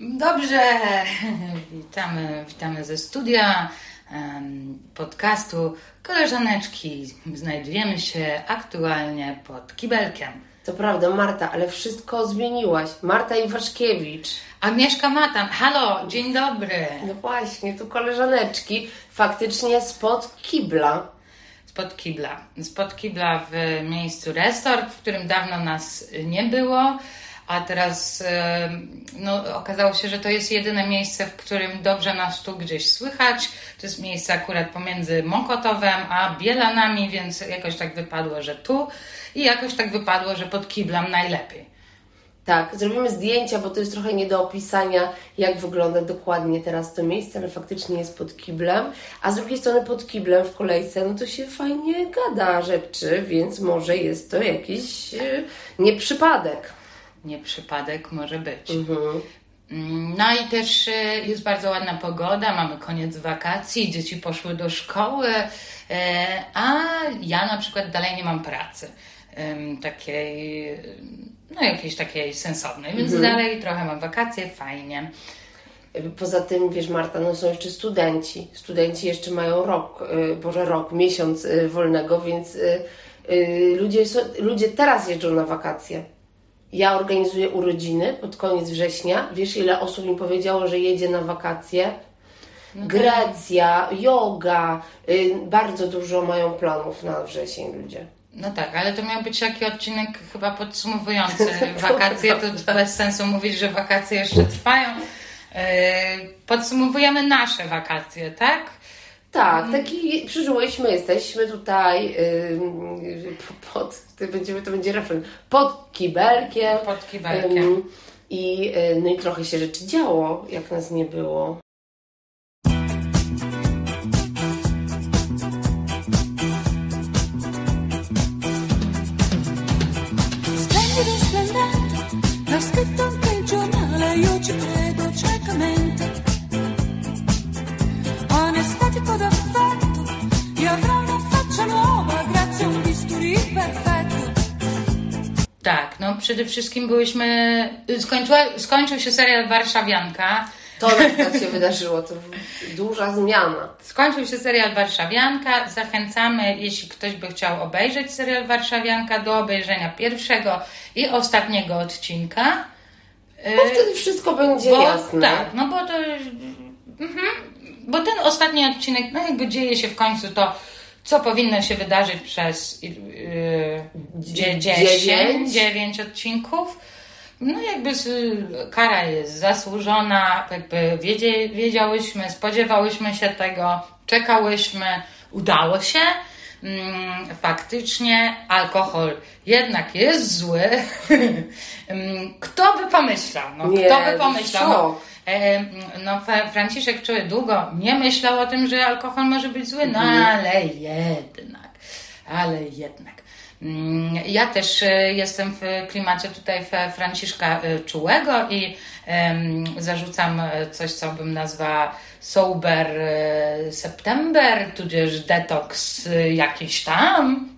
Dobrze, witamy, witamy ze studia podcastu Koleżaneczki. Znajdujemy się aktualnie pod kibelkiem. To prawda, Marta, ale wszystko zmieniłaś. Marta Iwaszkiewicz. Agnieszka Matan, halo, dzień dobry. No właśnie, tu koleżaneczki. Faktycznie spod kibla. Spod kibla. Spod kibla w miejscu resort, w którym dawno nas nie było, a teraz no, okazało się, że to jest jedyne miejsce, w którym dobrze nas tu gdzieś słychać. To jest miejsce akurat pomiędzy Mokotowem a Bielanami, więc jakoś tak wypadło, że tu i jakoś tak wypadło, że pod kiblem najlepiej. Tak, zrobimy zdjęcia, bo to jest trochę nie do opisania, jak wygląda dokładnie teraz to miejsce, ale faktycznie jest pod kiblem. A z drugiej strony pod kiblem w kolejce, no to się fajnie gada rzeczy, więc może jest to jakiś e, nieprzypadek. Nie przypadek może być. Mhm. Mm, No i też e, jest bardzo ładna pogoda, mamy koniec wakacji, dzieci poszły do szkoły, e, a ja na przykład dalej nie mam pracy takiej, no jakiejś takiej sensownej, więc dalej trochę mam wakacje, fajnie. Poza tym, wiesz Marta, no są jeszcze studenci. Studenci jeszcze mają rok, y, Boże rok, miesiąc y, wolnego, więc y, y, ludzie, ludzie teraz jeżdżą na wakacje. Ja organizuję urodziny pod koniec września. Wiesz, ile osób mi powiedziało, że jedzie na wakacje? Grecja, yoga, y, bardzo dużo mają planów na wrzesień ludzie. No tak, ale to miał być taki odcinek chyba podsumowujący wakacje, to bez sensu mówić, że wakacje jeszcze trwają. E, Podsumowujemy nasze wakacje, tak? Tak, taki przeżyłyśmy, jesteśmy tutaj yy, pod, to, będziemy, to będzie refren, pod kibelkiem. Pod kibelkiem. Ym, I, yy, no i trochę się rzeczy działo, jak nas nie było. Tak, no przede wszystkim byłyśmy. Skończyła, skończył się serial Warszawianka. To przykład się wydarzyło, to duża zmiana. Skończył się serial Warszawianka. Zachęcamy, jeśli ktoś by chciał obejrzeć serial Warszawianka, do obejrzenia pierwszego i ostatniego odcinka. Bo wtedy wszystko będzie Bo, jasne. Tak, no bo to. Mhm, bo ten ostatni odcinek, no jakby dzieje się w końcu to, co powinno się wydarzyć przez yy, dzie- dziewięć. 10, 9 odcinków. No jakby kara jest zasłużona, jakby wiedzie, wiedziałyśmy, spodziewałyśmy się tego, czekałyśmy, udało się. Mm, faktycznie alkohol jednak jest zły. Mm, Kto by pomyślał? No, kto by pomyślał? No, No, Fra- Franciszek Czuły długo nie myślał o tym, że alkohol może być zły, no ale jednak, ale jednak. Mm, Ja też e, jestem w klimacie tutaj Franciszka e, Czułego i zarzucam e, coś, co bym nazwała sober e, September, tudzież detoks e, jakiś tam.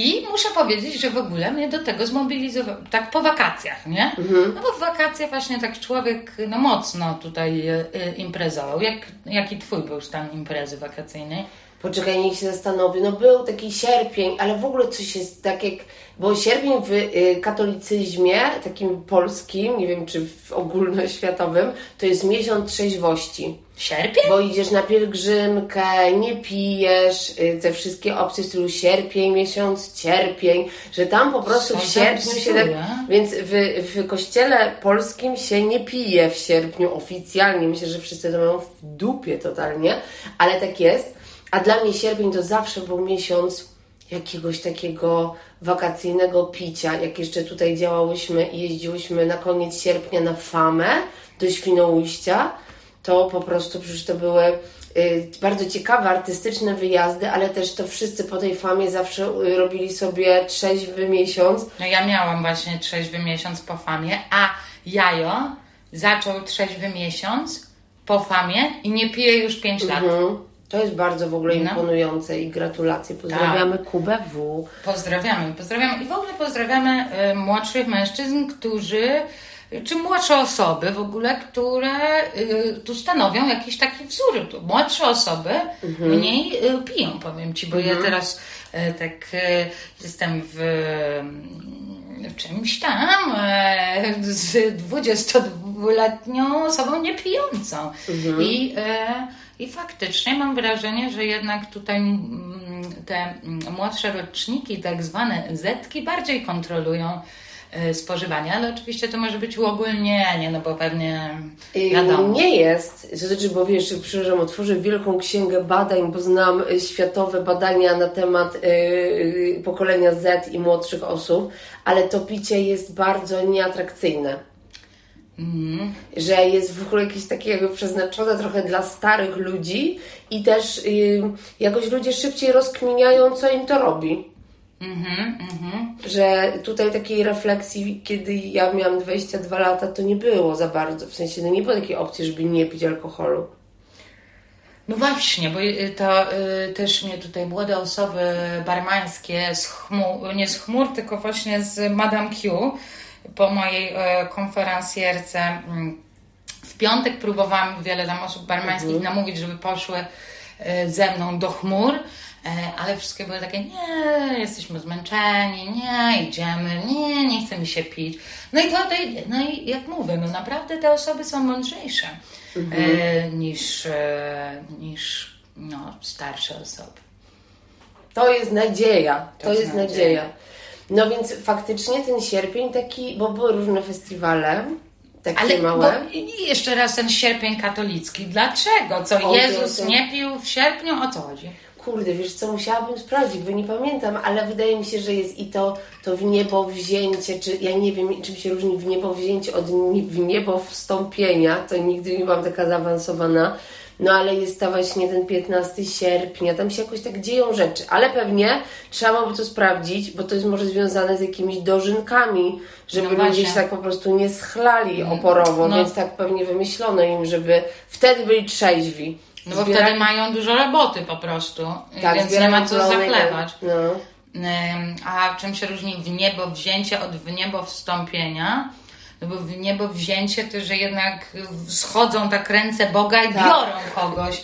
I muszę powiedzieć, że w ogóle mnie do tego zmobilizował, tak po wakacjach, nie? No bo w wakacje właśnie tak człowiek no mocno tutaj e, imprezował. Jak, jaki twój był stan imprezy wakacyjnej? Poczekaj, niech się zastanowi. No był taki sierpień, ale w ogóle coś jest tak jak... Bo sierpień w y, katolicyzmie, takim polskim, nie wiem czy w ogólnoświatowym, to jest miesiąc trzeźwości. Sierpień? Bo idziesz na pielgrzymkę, nie pijesz, y, te wszystkie opcje w stylu sierpień, miesiąc cierpień, że tam po prostu Co w sierpniu się tak... Więc w, w kościele polskim się nie pije w sierpniu oficjalnie. Myślę, że wszyscy to mają w dupie totalnie, ale tak jest. A dla mnie sierpień to zawsze był miesiąc jakiegoś takiego wakacyjnego picia. Jak jeszcze tutaj działałyśmy i jeździłyśmy na koniec sierpnia na Famę do Świnoujścia, to po prostu przecież to były y, bardzo ciekawe, artystyczne wyjazdy, ale też to wszyscy po tej Famie zawsze y, robili sobie trzeźwy miesiąc. No ja miałam właśnie trzeźwy miesiąc po famie, a Jajo zaczął trzeźwy miesiąc po famie i nie pije już 5 lat. Mhm. To jest bardzo w ogóle No. imponujące i gratulacje. Pozdrawiamy Kubę W. Pozdrawiamy, pozdrawiamy i w ogóle pozdrawiamy y, młodszych mężczyzn, którzy czy młodsze osoby w ogóle, które y, tu stanowią jakiś taki wzór. Tu Młodsze osoby mniej y, piją, powiem Ci, bo ja teraz y, tak jestem w, w czymś tam z 22-letnią osobą niepijącą. I, e, I faktycznie mam wrażenie, że jednak tutaj mm, te mm, młodsze roczniki, tak zwane zetki, bardziej kontrolują e, spożywanie, ale oczywiście to może być uogólnienie, no bo pewnie wiadomo. Nie jest, to znaczy, bo wiesz, przepraszam, otworzę wielką księgę badań, bo znam y, światowe badania na temat y, y, pokolenia Z i młodszych osób, ale to picie jest bardzo nieatrakcyjne. Że jest w ogóle jakieś takie jakby przeznaczone trochę dla starych ludzi i też y, jakoś ludzie szybciej rozkminiają, co im to robi. Że tutaj takiej refleksji, kiedy ja miałam 22 lata, to nie było za bardzo. W sensie, no nie było takiej opcji, żeby nie pić alkoholu. No właśnie, bo y, to y, też mnie tutaj młode osoby barmańskie, z chmur, nie z chmur, tylko właśnie z Madame Q po mojej e, konferencjerce mm, w piątek próbowałam wiele tam osób barmańskich namówić, żeby poszły e, ze mną do chmur, ale wszystkie były takie, nie, jesteśmy zmęczeni, nie, idziemy, nie, nie chce mi się pić. No i to, to no i jak mówię, no naprawdę te osoby są mądrzejsze e, niż, e, niż no, starsze osoby. To jest nadzieja. To, To jest nadzieja. nadzieja. No więc faktycznie ten sierpień taki, bo były różne festiwale, takie Ale małe. bo, i jeszcze raz ten sierpień katolicki. Dlaczego? Co, O, Jezus nie pił w sierpniu? O co chodzi? Kurde, wiesz co, musiałabym sprawdzić, bo nie pamiętam, ale wydaje mi się, że jest i to, to w niebo wzięcie, czy ja nie wiem, czym się różni w niebo wzięcie od w niebo wstąpienia, to nigdy nie byłam taka zaawansowana, no ale jest ta właśnie ten 15 sierpnia, tam się jakoś tak dzieją rzeczy, ale pewnie trzeba byłoby to sprawdzić, bo to jest może związane z jakimiś dożynkami, żeby No ludzie się tak po prostu nie schlali oporowo, No. więc tak pewnie wymyślono im, żeby wtedy byli trzeźwi. No bo Zbierali- wtedy mają dużo roboty po prostu, tak, więc nie ma co ten- No. A czym się różni w niebo wzięcie od w niebo wstąpienia? No bo w niebo wzięcie to, że jednak schodzą tak ręce Boga i Tak. biorą kogoś.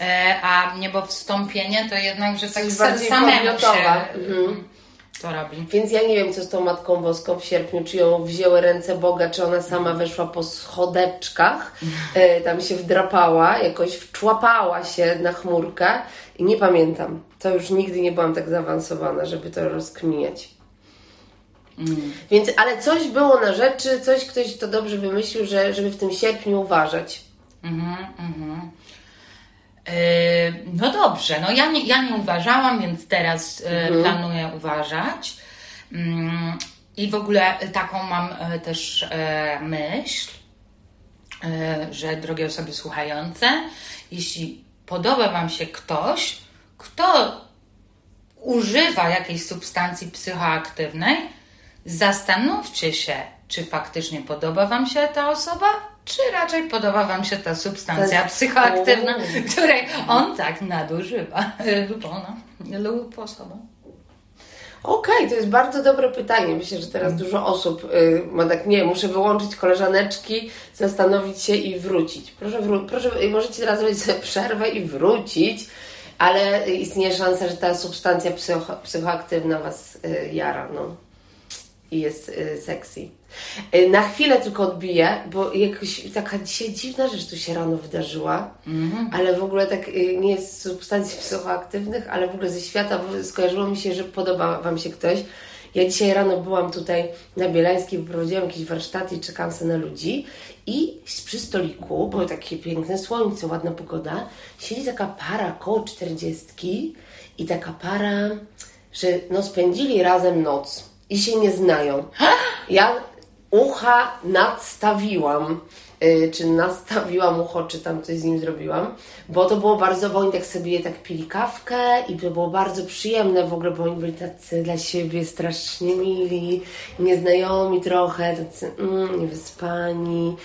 E, A niebo wstąpienie to jednak, że tak samemu się mhm. To robi. Więc ja nie wiem, co z tą Matką Boską w sierpniu, czy ją wzięły ręce Boga, czy ona sama weszła po schodeczkach, e, tam się wdrapała, jakoś wczłapała się na chmurkę i nie pamiętam. To już nigdy nie byłam tak zaawansowana, żeby to rozkminiać. Więc, ale coś było na rzeczy, coś ktoś to dobrze wymyślił, że, żeby w tym sierpniu uważać. Yy, No dobrze, no ja nie, ja nie uważałam, więc teraz yy, planuję uważać. Mm, I w ogóle taką mam yy, też yy, myśl, yy, że drogie osoby słuchające, jeśli podoba Wam się ktoś, kto używa jakiejś substancji psychoaktywnej, zastanówcie się, czy faktycznie podoba Wam się ta osoba, czy raczej podoba Wam się ta substancja Ta- psychoaktywna, O. której on tak nadużywa, lub ona, lub osoba. Okej, to jest bardzo dobre pytanie. Myślę, że teraz dużo osób y, ma tak, nie, muszę wyłączyć koleżaneczki, zastanowić się i wrócić. Proszę, wró- proszę y, możecie teraz zrobić sobie przerwę i wrócić, ale istnieje szansa, że ta substancja psycho, psychoaktywna Was y, jara, no. I jest y, sexy. Y, na chwilę tylko odbiję, bo jakoś taka dzisiaj dziwna rzecz tu się rano wydarzyła, ale w ogóle tak y, nie jest z substancji psychoaktywnych, ale w ogóle ze świata bo skojarzyło mi się, że podoba Wam się ktoś. Ja dzisiaj rano byłam tutaj na Bielańskiej, prowadziłam jakieś warsztaty i czekałam sobie na ludzi i przy stoliku, było takie piękne słońce, ładna pogoda, siedzi taka para koło czterdziestki i taka para, że no spędzili razem noc i się nie znają. Ja ucha nadstawiłam, y, czy nastawiłam ucho, czy tam coś z nim zrobiłam, bo to było bardzo, bo oni tak sobie tak pili kawkę i to było bardzo przyjemne w ogóle, bo oni byli tacy dla siebie strasznie mili, nieznajomi trochę, tacy mm, niewyspani,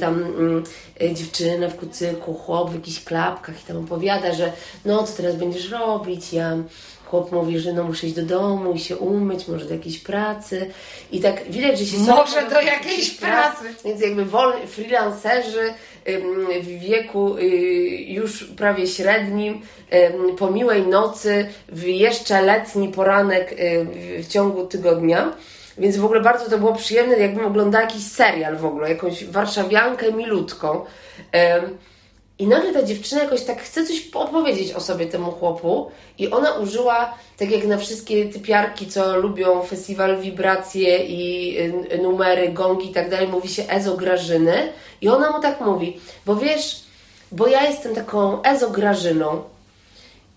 tam mm, y, dziewczyna w kucyku, chłop w jakichś klapkach i tam opowiada, że no co teraz będziesz robić, ja chłop mówi, że no muszę iść do domu i się umyć, może do jakiejś pracy. I tak widać, że się Może do jakiejś pracy. Więc jakby wolni, freelancerzy w wieku y, już prawie średnim, po miłej nocy, w jeszcze letni poranek y, w ciągu tygodnia. Więc w ogóle bardzo to było przyjemne, jakbym oglądała jakiś serial w ogóle, jakąś warszawiankę milutką. I nagle ta dziewczyna jakoś tak chce coś opowiedzieć o sobie temu chłopu i ona użyła, tak jak na wszystkie typiarki, co lubią festiwal wibracje i y, numery, gongi i tak dalej, mówi się Ezo Grażyny. I ona mu tak mówi, bo wiesz, bo ja jestem taką Ezo Grażyną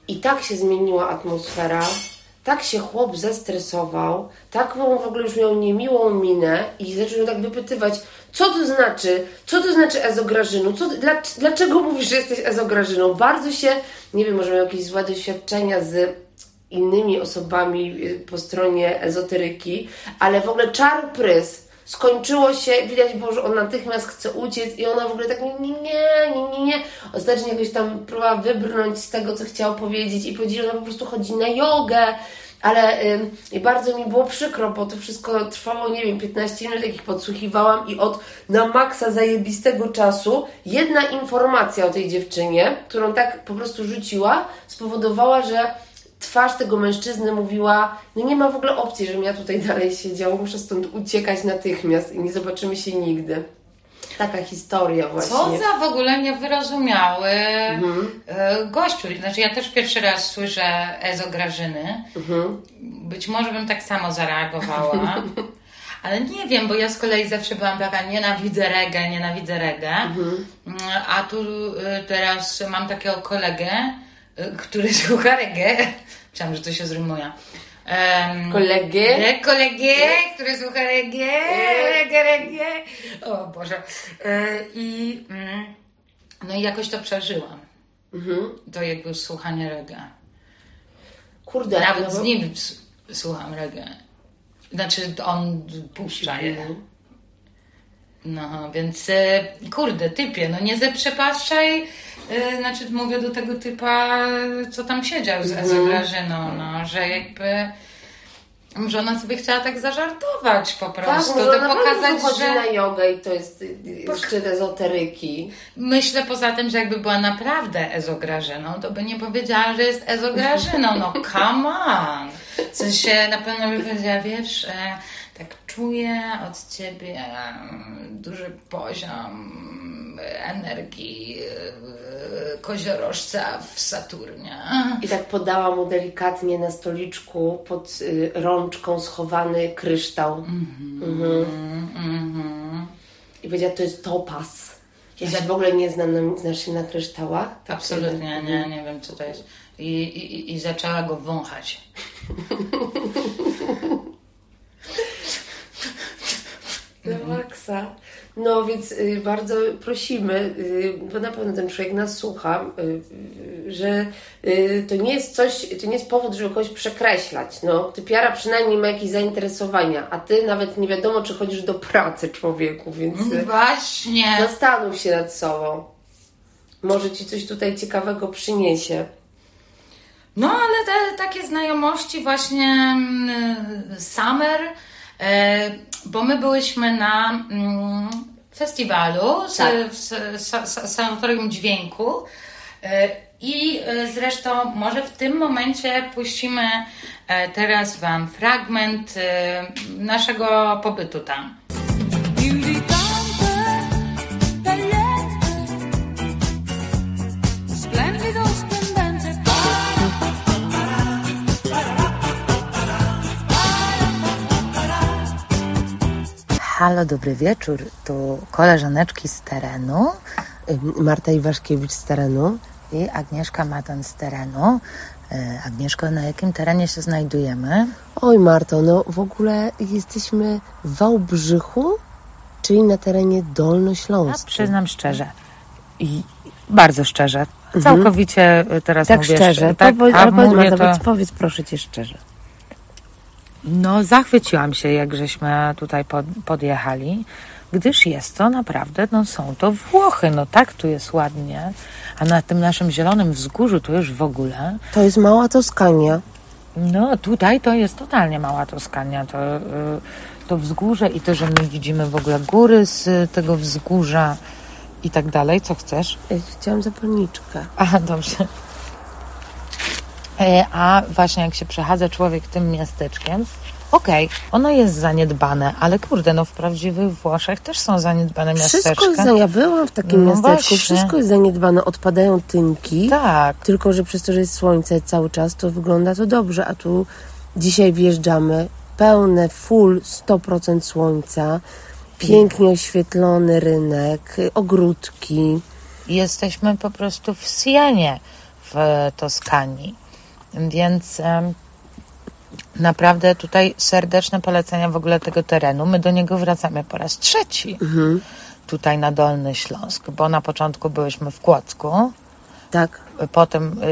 i tak się zmieniła atmosfera, tak się chłop zestresował, taką w ogóle już miał niemiłą minę i zaczął tak wypytywać, co to znaczy, co to znaczy ezograżynu, co, dla, dlaczego mówisz, że jesteś ezograżyną? Bardzo się, nie wiem, może miał jakieś złe doświadczenia z innymi osobami y, po stronie ezoteryki, ale w ogóle czar prys. Skończyło się, widać było, że on natychmiast chce uciec i ona w ogóle tak nie, nie, nie, nie, nie, nie. Ostatecznie jakoś tam próbowała wybrnąć z tego, co chciała powiedzieć i powiedzieć, że ona po prostu chodzi na jogę, ale i bardzo mi było przykro, bo to wszystko trwało, nie wiem, 15 minut, jakich podsłuchiwałam i od na maksa zajebistego czasu jedna informacja o tej dziewczynie, którą tak po prostu rzuciła, spowodowała, że twarz tego mężczyzny mówiła, no nie ma w ogóle opcji, żebym ja tutaj dalej siedział, muszę stąd uciekać natychmiast i nie zobaczymy się nigdy. Taka historia właśnie. Co za w ogóle niewyrozumiały e, gościu. Znaczy ja też pierwszy raz słyszę Ezo Grażyny. Być może bym tak samo zareagowała. Ale nie wiem, bo ja z kolei zawsze byłam taka nienawidzę reggae, nienawidzę reggae. Mm, A tu y, teraz mam takiego kolegę, y, który słucha reggae. Myślałam, że to się zrymuje. Kolegę? Nie, kolegę, który słucha reggae, reggae, reggae. O Boże. E, I, mm, no i jakoś to przeżyłam. To jakby słuchanie reggae. Kurde, Nawet no z bo- nim s- słucham reggae. Znaczy on puszcza je. No, więc e, kurde, typie, no nie zaprzepaszczaj, e, znaczy mówię do tego typa, co tam siedział z Mhm. z Grażyną, no, że jakby że ona sobie chciała tak zażartować po Tak, prostu, może to pokazać, że... na jogę i to jest y, szczyt ezoteryki. Myślę poza tym, że jakby była naprawdę ezograżyną, to by nie powiedziała, że jest ezograżyną. No come on! W sensie na pewno by powiedziała, wiesz, e, tak czuję od ciebie duży poziom energii koziorożca w Saturnie. I tak podała mu delikatnie na stoliczku pod y, rączką schowany kryształ. Mhm. I powiedziała, to jest topaz. Ja się w ogóle nie znam, na, znasz się na kryształach? Tak Absolutnie, nie, nie wiem co to jest. I, i, i zaczęła go wąchać. Na maksa. No więc y, bardzo prosimy, y, bo na pewno ten człowiek nas słucha, y, że to nie jest coś, to nie jest powód, żeby kogoś przekreślać. No, typiara przynajmniej ma jakieś zainteresowania, a ty nawet nie wiadomo, czy chodzisz do pracy człowieku, więc Właśnie. zastanów się nad sobą. Może ci coś tutaj ciekawego przyniesie. No, ale te takie znajomości właśnie mm, Summer, bo my byłyśmy na mm, festiwalu z, Tak. w s- sa- sa- Sanatorium Dźwięku e, i e, zresztą może w tym momencie puścimy e, teraz Wam fragment e, naszego pobytu tam. Halo, dobry wieczór. Tu koleżaneczki z terenu Marta Iwaszkiewicz z terenu. i Agnieszka Matan z terenu. E, Agnieszko, na jakim terenie się znajdujemy? Oj Marto, no w ogóle jesteśmy w Wałbrzychu, czyli na terenie Ja dolnośląskim. przyznam szczerze. I bardzo szczerze. Całkowicie y, teraz Tak mówię szczerze, Tak, powiedz, a ale powiedz, mówię Marta, to, powiedz proszę Cię szczerze. No zachwyciłam się, jak żeśmy tutaj pod, podjechali, gdyż jest to naprawdę, no są to Włochy, no tak tu jest ładnie, a na tym naszym zielonym wzgórzu to już w ogóle, To jest mała Toskania. No tutaj to jest totalnie mała Toskania. To, y, to wzgórze i to, że my widzimy w ogóle góry z tego wzgórza i tak dalej. Co chcesz? Chciałam zapalniczkę. Aha, dobrze. E, A właśnie jak się przechadza człowiek tym miasteczkiem, okej, ono jest zaniedbane, ale kurde, no w prawdziwych Włoszech też są zaniedbane miasteczka. Wszystko jest. Ja byłam w takim No miasteczku. właśnie. Wszystko jest zaniedbane. Odpadają tynki. Tak. Tylko, że przez to, że jest słońce cały czas, to wygląda to dobrze. A tu dzisiaj wjeżdżamy pełne, full 100% słońca. Pięknie oświetlony rynek, ogródki. jesteśmy po prostu w Sienie w Toskanii. Więc naprawdę tutaj serdeczne polecenia w ogóle tego terenu. My do niego wracamy po raz trzeci. Tutaj na Dolny Śląsk, bo na początku byliśmy w Kłodzku, Tak. potem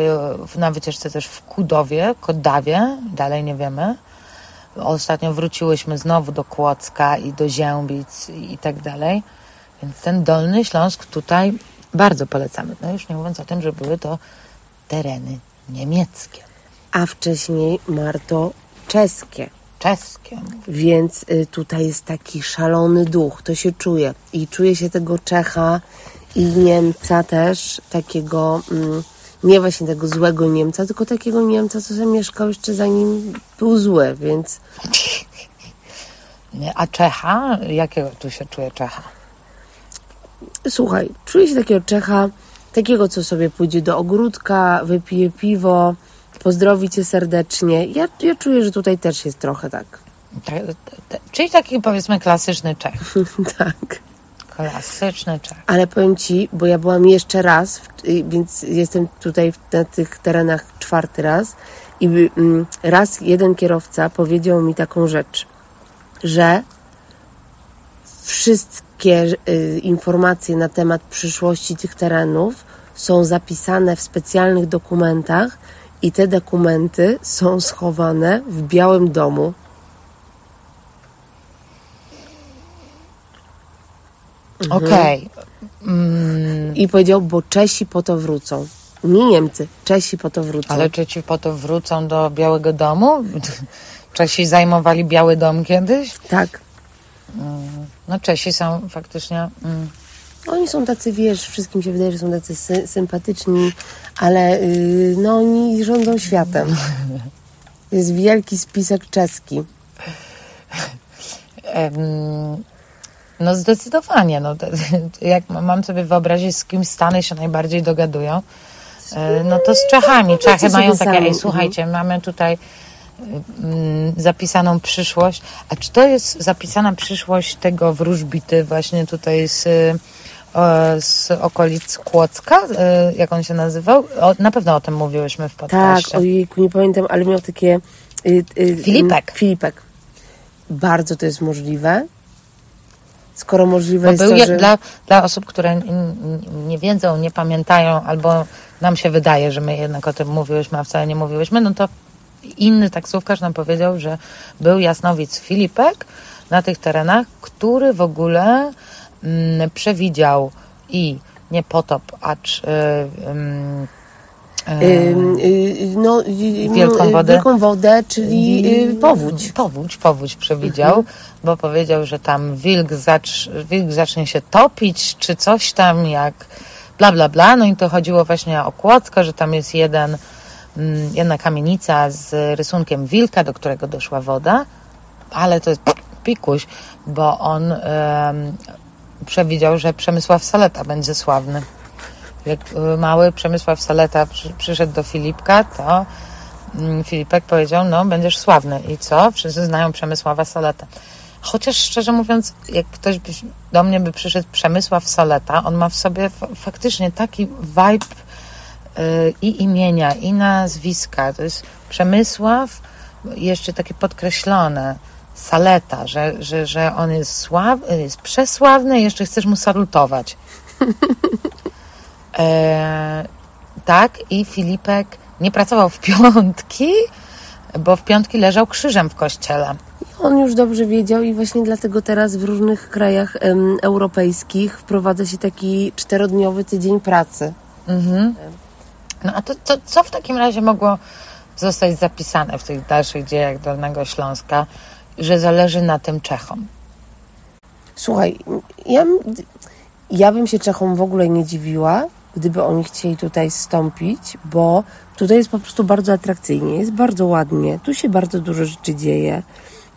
y, na wycieczce też w Kudowie, Kodawie, dalej nie wiemy. Ostatnio wróciłyśmy znowu do Kłodzka i do Ziębic i, i tak dalej. Więc ten Dolny Śląsk tutaj bardzo polecamy. No już nie mówiąc o tym, że były to tereny niemieckie, A wcześniej, Marto, czeskie. czeskie. Więc y, tutaj jest taki szalony duch, to się czuje. I czuje się tego Czecha i Niemca też, takiego, mm, nie właśnie tego złego Niemca, tylko takiego Niemca, co sobie mieszkał jeszcze zanim był zły, więc A Czecha? Jakiego tu się czuje Czecha? słuchaj, czuję się takiego Czecha, takiego, co sobie pójdzie do ogródka, wypije piwo, pozdrowi cię serdecznie. Ja, ja czuję, że tutaj też jest trochę tak. Ta- ta- Czyli taki powiedzmy klasyczny Czech. tak. Klasyczny Czech. Ale powiem Ci, bo ja byłam jeszcze raz, więc jestem tutaj na tych terenach czwarty raz i mm, raz jeden kierowca powiedział mi taką rzecz, że wszystkie y, informacje na temat przyszłości tych terenów są zapisane w specjalnych dokumentach i te dokumenty są schowane w Białym Domu. Mhm. Okej. I powiedział, bo Czesi po to wrócą. Nie Niemcy, Czesi po to wrócą. Ale czy ci po to wrócą do Białego Domu? Czesi zajmowali Biały Dom kiedyś? Tak. No Czesi są faktycznie... Mm, Oni są tacy, wiesz, wszystkim się wydaje, że są tacy sy- sympatyczni, ale yy, no oni rządzą światem. Jest wielki spisek czeski. no zdecydowanie. No, jak ma- mam sobie wyobrazić, z kim Stany się najbardziej dogadują, e, no to z Czechami. Czechy sobie mają takie, ej mhm. słuchajcie, mamy tutaj mm, zapisaną przyszłość. A czy to jest zapisana przyszłość tego wróżbity właśnie tutaj z, z okolic Kłodzka? E, Jak on się nazywał? O, na pewno o tym mówiłyśmy w Tak, podcaście. ojejku, nie pamiętam, ale miał takie... y, y, Filipek. Filipek. Bardzo to jest możliwe. Skoro możliwe Bo jest był to, że... dla, dla osób, które nie wiedzą, nie pamiętają, albo nam się wydaje, że my jednak o tym mówiłyśmy, a wcale nie mówiłyśmy, no to inny taksówkarz nam powiedział, że był jasnowic Filipek na tych terenach, który w ogóle przewidział i nie potop, acz y, no, y, Wielką wodę? Wielką wodę, czyli powódź. Powódź, powódź przewidział, bo powiedział, że tam wilk, zacz, wilk zacznie się topić, czy coś tam jak bla, bla, bla. No i to chodziło właśnie o Kłodzko, że tam jest jeden, mm, jedna kamienica z rysunkiem wilka, do którego doszła woda, ale to jest pikuś, bo on przewidział, że Przemysław Saleta będzie sławny. Jak y, mały Przemysław Saleta przy, przyszedł do Filipka, to mm, Filipek powiedział, no będziesz sławny. I co? Wszyscy znają Przemysława Saleta. Chociaż szczerze mówiąc, jak ktoś by, do mnie by przyszedł Przemysław Saleta, on ma w sobie faktycznie taki vibe y, i imienia, i nazwiska. To jest Przemysław, jeszcze takie podkreślone, Saleta, że, że, że on jest, sław, jest przesławny i jeszcze chcesz mu salutować. E, tak, i Filipek nie pracował w piątki, bo w piątki leżał krzyżem w kościele. On już dobrze wiedział i właśnie dlatego teraz w różnych krajach em, europejskich wprowadza się taki czterodniowy tydzień pracy. No a to, to co w takim razie mogło zostać zapisane w tych dalszych dziejach Dolnego Śląska, że zależy na tym Czechom. Słuchaj, ja, ja bym się Czechom w ogóle nie dziwiła, gdyby oni chcieli tutaj stąpić, bo tutaj jest po prostu bardzo atrakcyjnie, jest bardzo ładnie, tu się bardzo dużo rzeczy dzieje.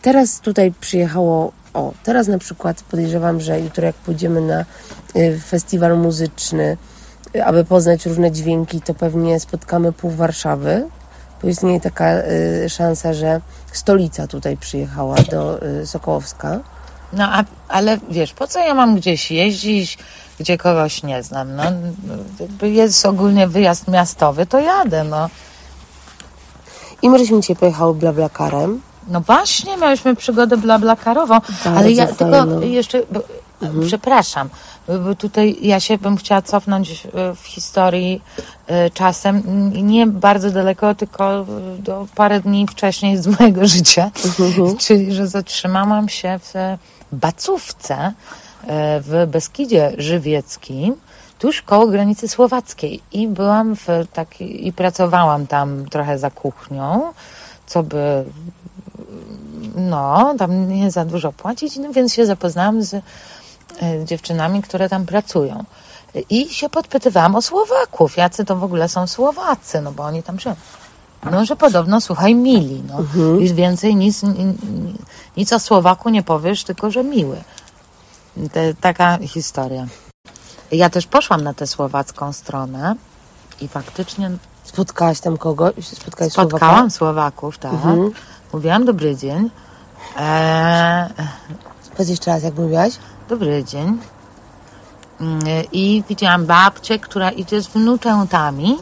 Teraz tutaj przyjechało, o, teraz na przykład podejrzewam, że jutro jak pójdziemy na y, festiwal muzyczny, y, aby poznać różne dźwięki, to pewnie spotkamy pół Warszawy, istnieje taka y, szansa, że stolica tutaj przyjechała do y, Sokołowska. No a, ale wiesz, po co ja mam gdzieś jeździć, gdzie kogoś nie znam? No, jakby jest ogólnie wyjazd miastowy, to jadę, no. I my żeśmy dzisiaj pojechały blablakarem. No właśnie, miałyśmy przygodę blablakarową, ale ja tylko fajną. jeszcze, bo, przepraszam, bo tutaj ja się bym chciała cofnąć e, w historii e, czasem, nie bardzo daleko, tylko e, do parę dni wcześniej z mojego życia, czyli że zatrzymałam się w Bacówce w Beskidzie Żywieckim, tuż koło granicy słowackiej. I byłam w takiej, i pracowałam tam trochę za kuchnią, co by no, tam nie za dużo płacić, no więc się zapoznałam z dziewczynami, które tam pracują. I się podpytywałam o Słowaków, jacy to w ogóle są Słowacy, no bo oni tam żyją. No, że podobno, słuchaj, mili, no. Już więcej nic, ni- ni- nic o Słowaku nie powiesz, tylko że miły. Te, taka historia. Ja też poszłam na tę słowacką stronę i faktycznie Spotkałaś tam kogoś? Spotkałaś spotkałam Słowaków, tak. Mówiłam dobry dzień. Eee, Powiedz jeszcze raz, jak mówiłaś? Dobry dzień. Mm, I widziałam babcię, która idzie z wnuczętami,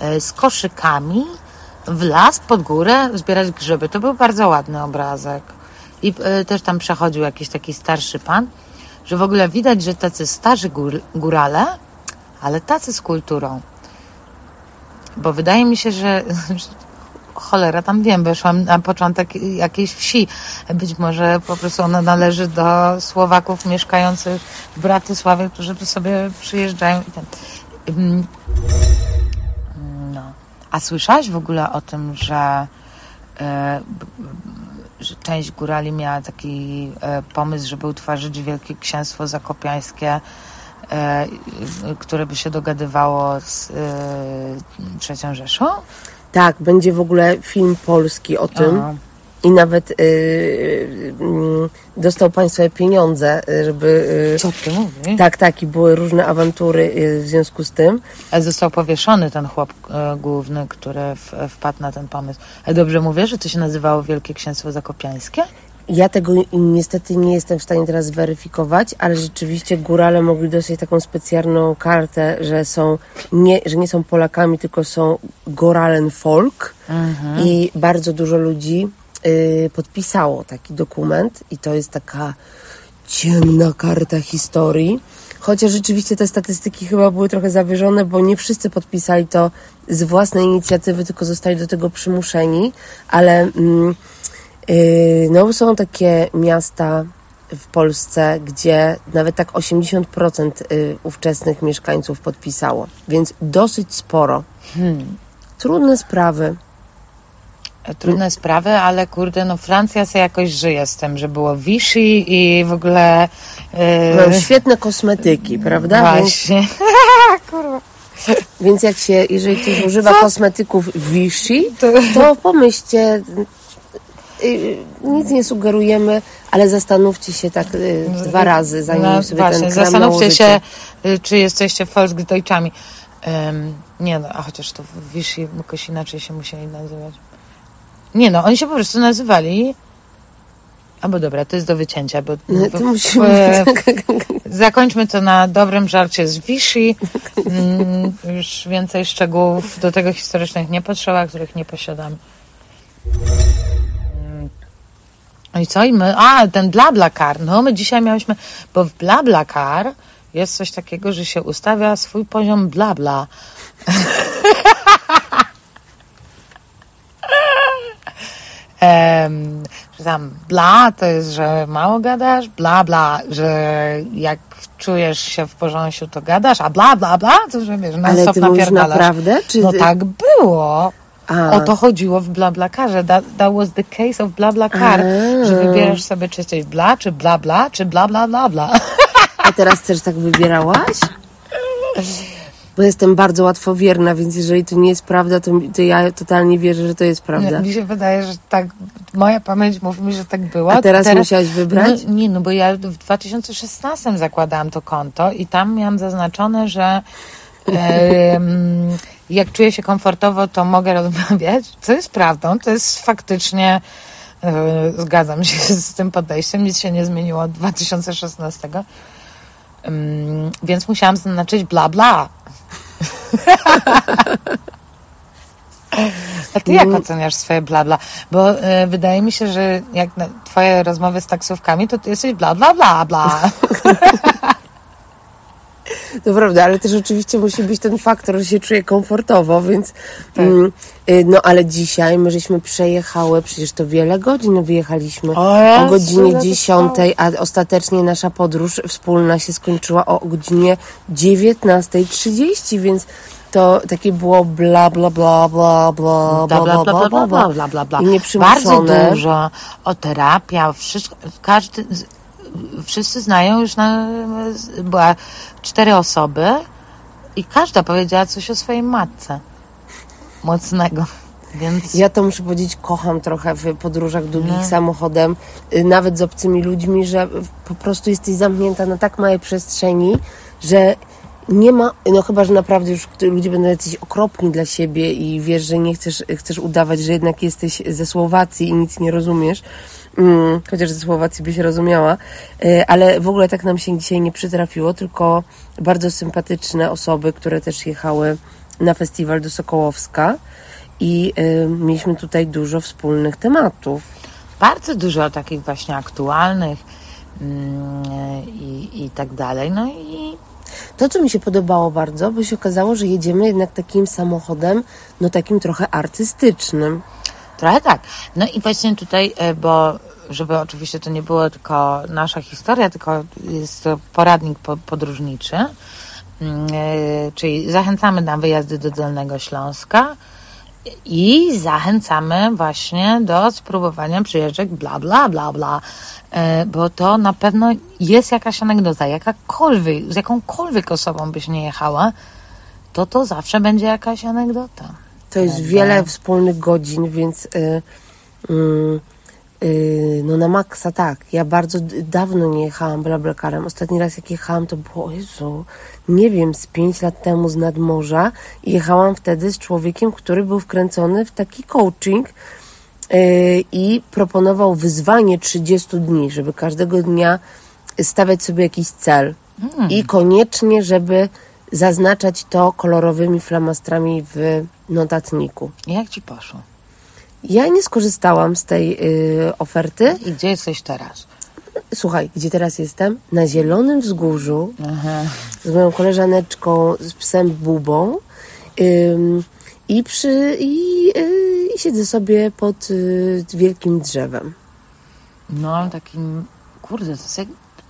e, z koszykami w las pod górę zbierać grzyby. To był bardzo ładny obrazek. I e, też tam przechodził jakiś taki starszy pan, że w ogóle widać, że tacy starzy gór, górale, ale tacy z kulturą. Bo wydaje mi się, że, że cholera, tam wiem, weszłam na początek jakiejś wsi. Być może po prostu ona należy do Słowaków mieszkających w Bratysławie, którzy tu sobie przyjeżdżają. No. A słyszałaś w ogóle o tym, że, e, że część górali miała taki e, pomysł, żeby utworzyć Wielkie Księstwo Zakopiańskie, e, które by się dogadywało z trzecią Rzeszą? Tak, będzie w ogóle film polski o tym. Aha. I nawet y, y, mm, dostał państwo pieniądze, y, żeby... y, Co ty mówisz? tak, tak, i były różne awantury y, w związku z tym. Ale został powieszony ten chłop e, główny, który w, wpadł na ten pomysł. Ale dobrze mówię, że to się nazywało Wielkie Księstwo Zakopiańskie? Ja tego niestety nie jestem w stanie teraz zweryfikować, ale rzeczywiście górale mogli dostać taką specjalną kartę, że są nie, że nie są Polakami, tylko są Goralen Folk i bardzo dużo ludzi y, podpisało taki dokument i to jest taka ciemna karta historii. Chociaż rzeczywiście te statystyki chyba były trochę zawyżone, bo nie wszyscy podpisali to z własnej inicjatywy, tylko zostali do tego przymuszeni, ale mm, No, są takie miasta w Polsce, gdzie nawet tak 80% y, ówczesnych mieszkańców podpisało, więc dosyć sporo. Trudne sprawy. Trudne sprawy, ale kurde, no Francja sobie jakoś żyje z tym, że było Vichy i w ogóle... e, Mają świetne kosmetyki, prawda? Więc, Właśnie. Kurwa. więc jak się, jeżeli ktoś używa Co? kosmetyków Vichy, to pomyślcie, y, nic nie sugerujemy, ale zastanówcie się tak y, dwa razy, zanim No, sobie właśnie, ten krem zastanówcie nałożycie. się, y, czy jesteście Volksdeutsami. Um, nie no, a chociaż to Vichy jakoś inaczej się musieli nazywać. Nie no, oni się po prostu nazywali... Albo dobra, to jest do wycięcia, bo No, w- to w- musimy... Zakończmy to na dobrym żarcie z Vichy. Mm, już więcej szczegółów do tego historycznych nie potrzeba, których nie posiadamy. No i co? I my, a, ten BlaBlaCar. No, my dzisiaj miałyśmy, bo w BlaBlaCar jest coś takiego, że się ustawia swój poziom blabla. Em, że tam bla to jest, że mało gadasz, bla bla, że jak czujesz się w porządku, to gadasz, a bla bla bla to, że wiesz, Ale non ty mówisz naprawdę? Czy No ty- tak było. A. O to chodziło w BlaBlaCarze. That, that was the case of BlaBlaCar, A. że wybierasz sobie czy jesteś bla, czy bla bla, czy bla bla bla bla. A teraz też tak wybierałaś? Bo jestem bardzo łatwowierna, więc jeżeli to nie jest prawda, to, to ja totalnie wierzę, że to jest prawda. Mi się wydaje, że tak, moja pamięć mówi mi, że tak było. A teraz musiałaś wybrać? No, nie, no bo ja w 2016 zakładałam to konto i tam miałam zaznaczone, że em, jak czuję się komfortowo, to mogę rozmawiać, co jest prawdą, to jest faktycznie e, zgadzam się z tym podejściem, nic się nie zmieniło od 2016. Em, więc musiałam zaznaczyć bla bla. A ty jak oceniasz swoje bla bla? Bo e, wydaje mi się, że jak na twoje rozmowy z taksówkami, to ty jesteś bla bla bla bla. To prawda, ale też oczywiście musi być ten faktor, że się czuję komfortowo, więc mm, y, no ale dzisiaj my żeśmy przejechały, przecież to wiele godzin wyjechaliśmy O o godzinie ile to 10, a ostatecznie nasza podróż wspólna się skończyła o godzinie 19.30, więc to takie było bla bla bla bla bla Bla bla bla bla bla bla bla bla bla. I Bardzo nieprzymuszone. dużo o terapia, wszystko, każdy, z- wszyscy znają już na, była cztery osoby i każda powiedziała coś o swojej matce. Mocnego. Więc Ja to muszę powiedzieć, kocham trochę w podróżach długich No. samochodem, y, nawet z obcymi ludźmi, że po prostu jesteś zamknięta na tak małej przestrzeni, że nie ma, no chyba, że naprawdę już ludzie będą jacyś okropni dla siebie i wiesz, że nie chcesz, chcesz udawać, że jednak jesteś ze Słowacji i nic nie rozumiesz, mm, chociaż ze Słowacji byś rozumiała, y, ale w ogóle tak nam się dzisiaj nie przytrafiło, tylko bardzo sympatyczne osoby, które też jechały na festiwal do Sokołowska i y, mieliśmy tutaj dużo wspólnych tematów. bardzo dużo takich właśnie aktualnych mm, i, i tak dalej. No i To, co mi się podobało bardzo, bo się okazało, że jedziemy jednak takim samochodem, no takim trochę artystycznym. Trochę tak. No i właśnie tutaj, e, bo żeby oczywiście to nie było tylko nasza historia, tylko jest to poradnik po- podróżniczy, Mm, e, czyli zachęcamy na wyjazdy do Dolnego Śląska i zachęcamy właśnie do spróbowania przyjeżdżek bla, bla, bla, bla, E, bo to na pewno jest jakaś anegdota, jakakolwiek, z jakąkolwiek osobą byś nie jechała, to to zawsze będzie jakaś anegdota. To jest wiele wspólnych godzin, więc y, y, y, no na maksa tak. Ja bardzo dawno nie jechałam BlaBlaCarem. Ostatni raz jak jechałam to było, o Jezu, nie wiem, z pięć lat temu z nadmorza i jechałam wtedy z człowiekiem, który był wkręcony w taki coaching i proponował wyzwanie 30 dni, żeby każdego dnia stawiać sobie jakiś cel i koniecznie, żeby zaznaczać to kolorowymi flamastrami w notatniku. Jak ci poszło? Ja nie skorzystałam z tej y, oferty. I gdzie jesteś teraz? Słuchaj, gdzie teraz jestem? Na Zielonym Wzgórzu Aha. z moją koleżaneczką, z psem Bubą i, przy, i, y, i siedzę sobie pod y, wielkim drzewem. No, takim, kurde, to jest, jak,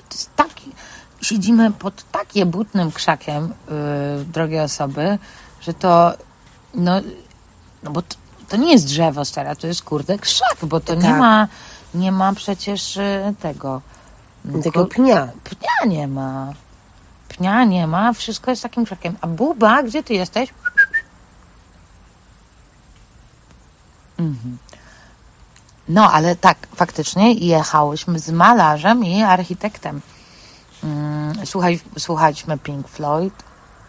to jest taki, siedzimy pod tak jebutnym krzakiem, yy, drogie osoby, że to, no, no bo to, to nie jest drzewo stare, to jest, kurde, krzak, bo to nie Tak. ma, nie ma przecież y, tego, Takiego pnia. pnia nie ma. Pnia nie ma, wszystko jest takim krzakiem. A Buba, gdzie ty jesteś? Mhm. No, ale tak, faktycznie jechałyśmy z malarzem i architektem. Słuchaj, słuchaliśmy Pink Floyd.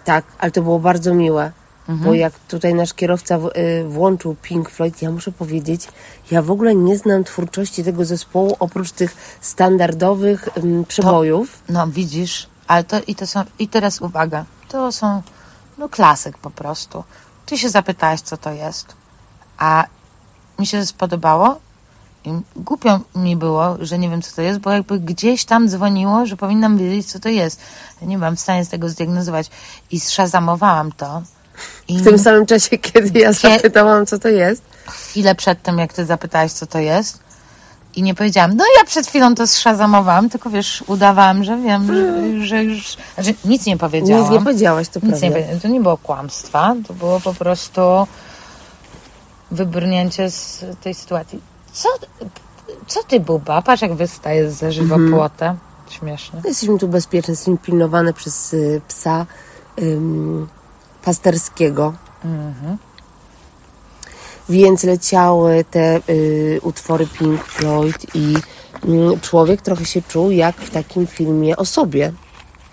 Tak, ale to było bardzo miłe. Mhm. Bo jak tutaj nasz kierowca w, y, włączył Pink Floyd, ja muszę powiedzieć, ja w ogóle nie znam twórczości tego zespołu oprócz tych standardowych ym, przebojów. No, widzisz, ale to i to są, i teraz uwaga, to są, no, klasyk po prostu. Ty się zapytałaś, co to jest, a mi się spodobało i głupio mi było, że nie wiem, co to jest, bo jakby gdzieś tam dzwoniło, że powinnam wiedzieć, co to jest. Ja nie byłam w stanie z tego zdiagnozować i zszazamowałam to. I W tym samym czasie, kiedy ja zapytałam, co to jest. chwilę przed tym, jak ty zapytałaś, co to jest, i nie powiedziałam, no ja przed chwilą to zszazamowałam, tylko wiesz, udawałam, że wiem, że, że już, znaczy nic nie powiedziałam. Nic nie powiedziałaś, to Nic nie prawda. To nie było kłamstwa, to było po prostu wybrnięcie z tej sytuacji. Co, co ty, Buba? Patrz, jak wystaje z żywopłotem. Śmieszne. Jesteśmy tu bezpieczni, jesteśmy pilnowane przez y, psa ym, pasterskiego. Więc leciały te y, utwory Pink Floyd i mm, człowiek trochę się czuł jak w takim filmie o sobie.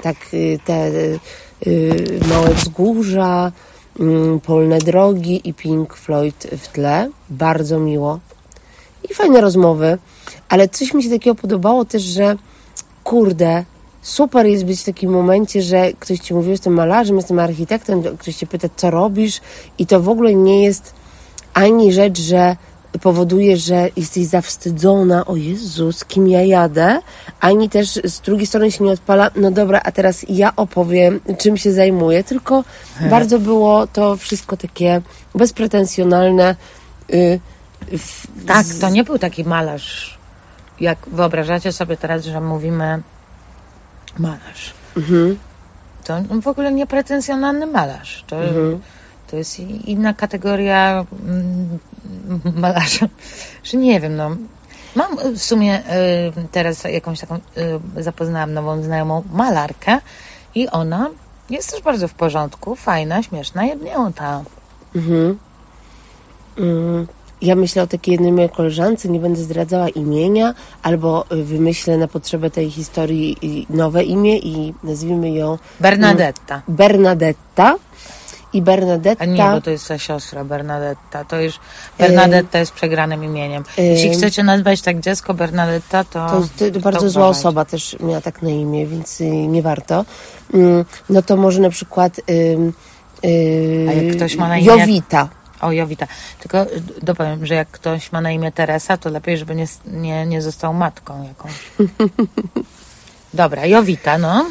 Tak y, te y, y, małe wzgórza, mm, polne drogi i Pink Floyd w tle. Bardzo miło. I fajne rozmowy. Ale coś mi się takiego podobało też, że kurde, super jest być w takim momencie, że ktoś ci mówi, jestem malarzem, jestem architektem, ktoś cię pyta, co robisz i to w ogóle nie jest ani rzecz, że powoduje, że jesteś zawstydzona, o Jezu, z kim ja jadę, ani też z drugiej strony się nie odpala, no dobra, a teraz ja opowiem, czym się zajmuję, tylko bardzo było to wszystko takie bezpretensjonalne. Y, Tak, to nie był taki malarz. Jak wyobrażacie sobie teraz, że mówimy malarz. To w ogóle niepretensjonalny malarz. To, to jest inna kategoria mm, malarza. Że nie wiem, no. Mam w sumie y, teraz jakąś taką, y, zapoznałam nową znajomą malarkę i ona jest też bardzo w porządku, fajna, śmieszna, jebnięta. Mm, Ja myślę o takiej jednej mojej koleżance, nie będę zdradzała imienia, albo y, wymyślę na potrzebę tej historii y, nowe imię i nazwijmy ją Bernadetta. Bernadetta. I Bernadetta. A nie, bo to jest ta siostra Bernadetta. To już Bernadetta jest przegranym imieniem. Jeśli chcecie nazwać tak dziecko Bernadetta, to. To, to, to bardzo zła uważajcie. osoba też miała tak na imię, więc y, nie warto. Mm, No to może na przykład ym, y, A jak ktoś ma na imię- Jowita. O, Jowita. Tylko y, dopowiem, że jak ktoś ma na imię Teresa, to lepiej, żeby nie, nie, nie został matką jakąś. Dobra, Jowita, no.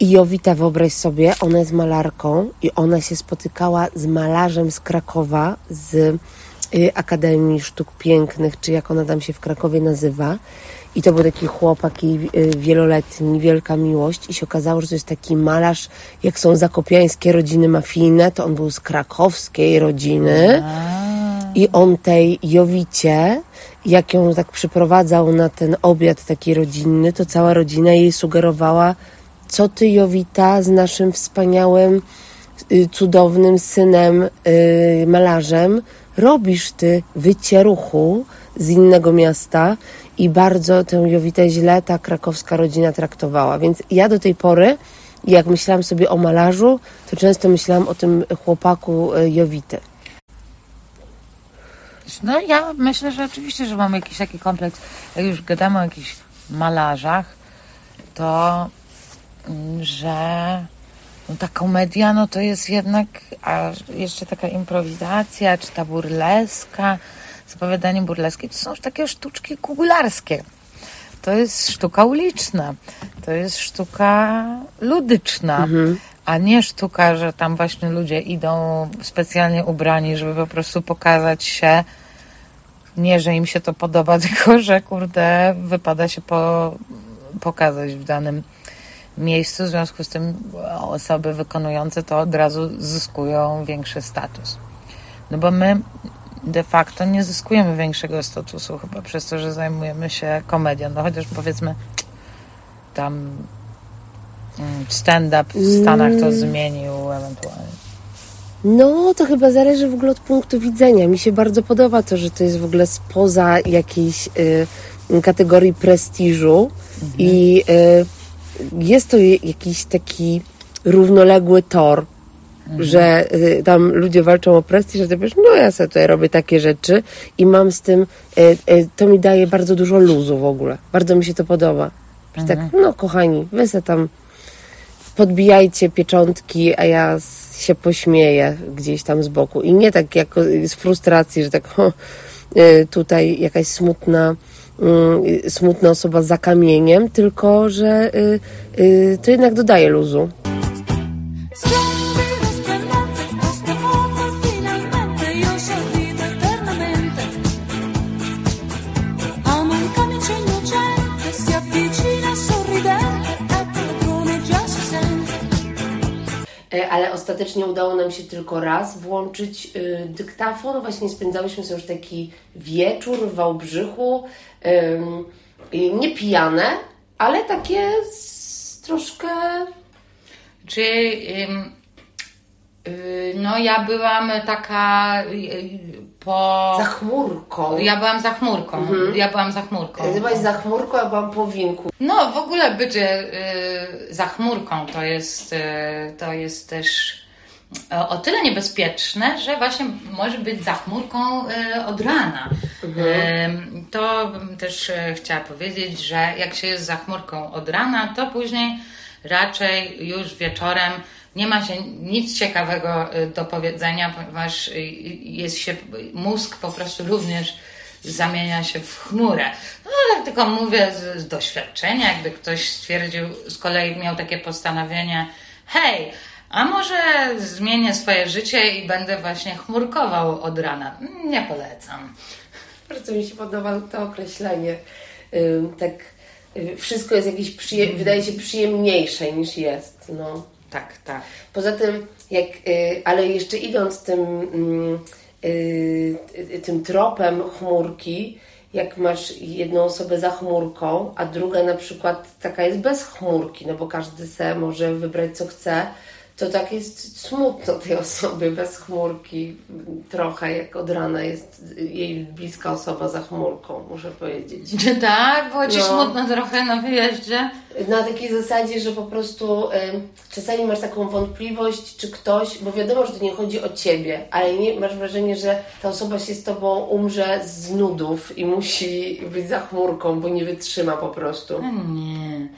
I Jowita, wyobraź sobie, ona jest malarką i ona się spotykała z malarzem z Krakowa, z y, Akademii Sztuk Pięknych, czy jak ona tam się w Krakowie nazywa. I to był taki chłopak jej y, wieloletni, wielka miłość. I się okazało, że to jest taki malarz, jak są zakopiańskie rodziny mafijne, to on był z krakowskiej rodziny. I on tej Jowicie, jak ją tak przyprowadzał na ten obiad taki rodzinny, to cała rodzina jej sugerowała, co ty Jowita z naszym wspaniałym, y, cudownym synem, y, malarzem, robisz ty wycieruchu z innego miasta i bardzo tę Jowitę źle ta krakowska rodzina traktowała. Więc ja do tej pory, jak myślałam sobie o malarzu, to często myślałam o tym chłopaku y, Jowity. No ja myślę, że oczywiście, że mamy jakiś taki kompleks. Jak już gadamy o jakichś malarzach, to mm, że no, ta komedia, no to jest jednak, a jeszcze taka improwizacja, czy ta burleska, zapowiadanie burleskie, to są już takie sztuczki kugularskie. To jest sztuka uliczna, to jest sztuka ludyczna, a nie sztuka, że tam właśnie ludzie idą specjalnie ubrani, żeby po prostu pokazać się, nie, że im się to podoba, tylko że kurde, wypada się po, pokazać w danym miejscu. W związku z tym osoby wykonujące to od razu zyskują większy status. No bo my de facto nie zyskujemy większego statusu chyba przez to, że zajmujemy się komedią. No chociaż powiedzmy tam mm, stand-up w Stanach to zmienił ewentualnie. No, to chyba zależy w ogóle od punktu widzenia. Mi się bardzo podoba to, że to jest w ogóle spoza jakiejś y, kategorii prestiżu i y, jest to jakiś taki równoległy tor, że y, tam ludzie walczą o prestiż, a ty powiesz, no ja sobie tutaj robię takie rzeczy i mam z tym, y, y, to mi daje bardzo dużo luzu w ogóle. Bardzo mi się to podoba. Że tak, no kochani, wy se tam podbijajcie pieczątki, a ja się pośmieję gdzieś tam z boku. I nie tak jako z frustracji, że tak o, y, tutaj jakaś smutna, y, smutna osoba za kamieniem, tylko że to jednak dodaje luzu. Ale ostatecznie udało nam się tylko raz włączyć y, dyktafon. Właśnie spędzałyśmy sobie już taki wieczór w Wałbrzychu. nie pijane, ale takie troszkę Czy y, no ja byłam taka y, po... za chmurką. Ja byłam za chmurką. Ja byłam za chmurką. Ty byłaś za chmurką, ja byłam po winku. No, w ogóle bycie y, za chmurką to jest, y, to jest też y, o tyle niebezpieczne, że właśnie może być za chmurką y, od rana. Y, to bym też y, chciała powiedzieć, że jak się jest za chmurką od rana, to później raczej już wieczorem nie ma się nic ciekawego y, do powiedzenia, ponieważ y, jest się, mózg po prostu również zamienia się w chmurę. No tak tylko mówię z, z doświadczenia, jakby ktoś stwierdził, z kolei miał takie postanowienie, hej, a może zmienię swoje życie i będę właśnie chmurkował od rana. Nie polecam. Bardzo mi się podoba to określenie. Tak y, wszystko jest jakieś, przyje- wydaje się przyjemniejsze niż jest. No. Tak, tak. Poza tym, jak, y, ale jeszcze idąc tym, mm, y, tym tropem chmurki, jak masz jedną osobę za chmurką, a druga na przykład taka jest bez chmurki, no bo każdy se może wybrać co chce, to tak jest smutno tej osoby bez chmurki trochę, jak od rana jest jej bliska osoba za chmurką, muszę powiedzieć. Czy tak? Było ci No. smutno trochę na wyjeździe? Na takiej zasadzie, że po prostu y, czasami masz taką wątpliwość, czy ktoś, bo wiadomo, że to nie chodzi o ciebie, ale nie masz wrażenie, że ta osoba się z tobą umrze z nudów i musi być za chmurką, bo nie wytrzyma po prostu. No Nie.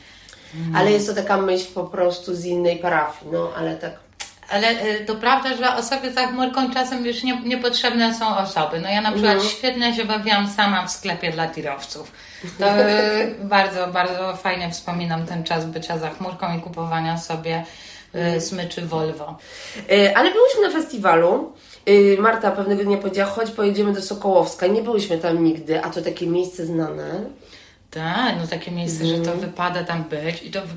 Ale jest to taka myśl po prostu z innej parafii, no ale tak. Ale y, to prawda, że osoby za chmurką czasem już nie, niepotrzebne są osoby. No ja na przykład świetnie się bawiłam sama w sklepie dla tirowców. To y, bardzo, bardzo fajnie wspominam ten czas bycia za chmurką i kupowania sobie y, smyczy Volvo. Ale byłyśmy na festiwalu. Marta pewnego dnia powiedziała, chodź pojedziemy do Sokołowska. Nie byłyśmy tam nigdy, a to takie miejsce znane. Tak, no takie miejsce, że to wypada tam być i to wy...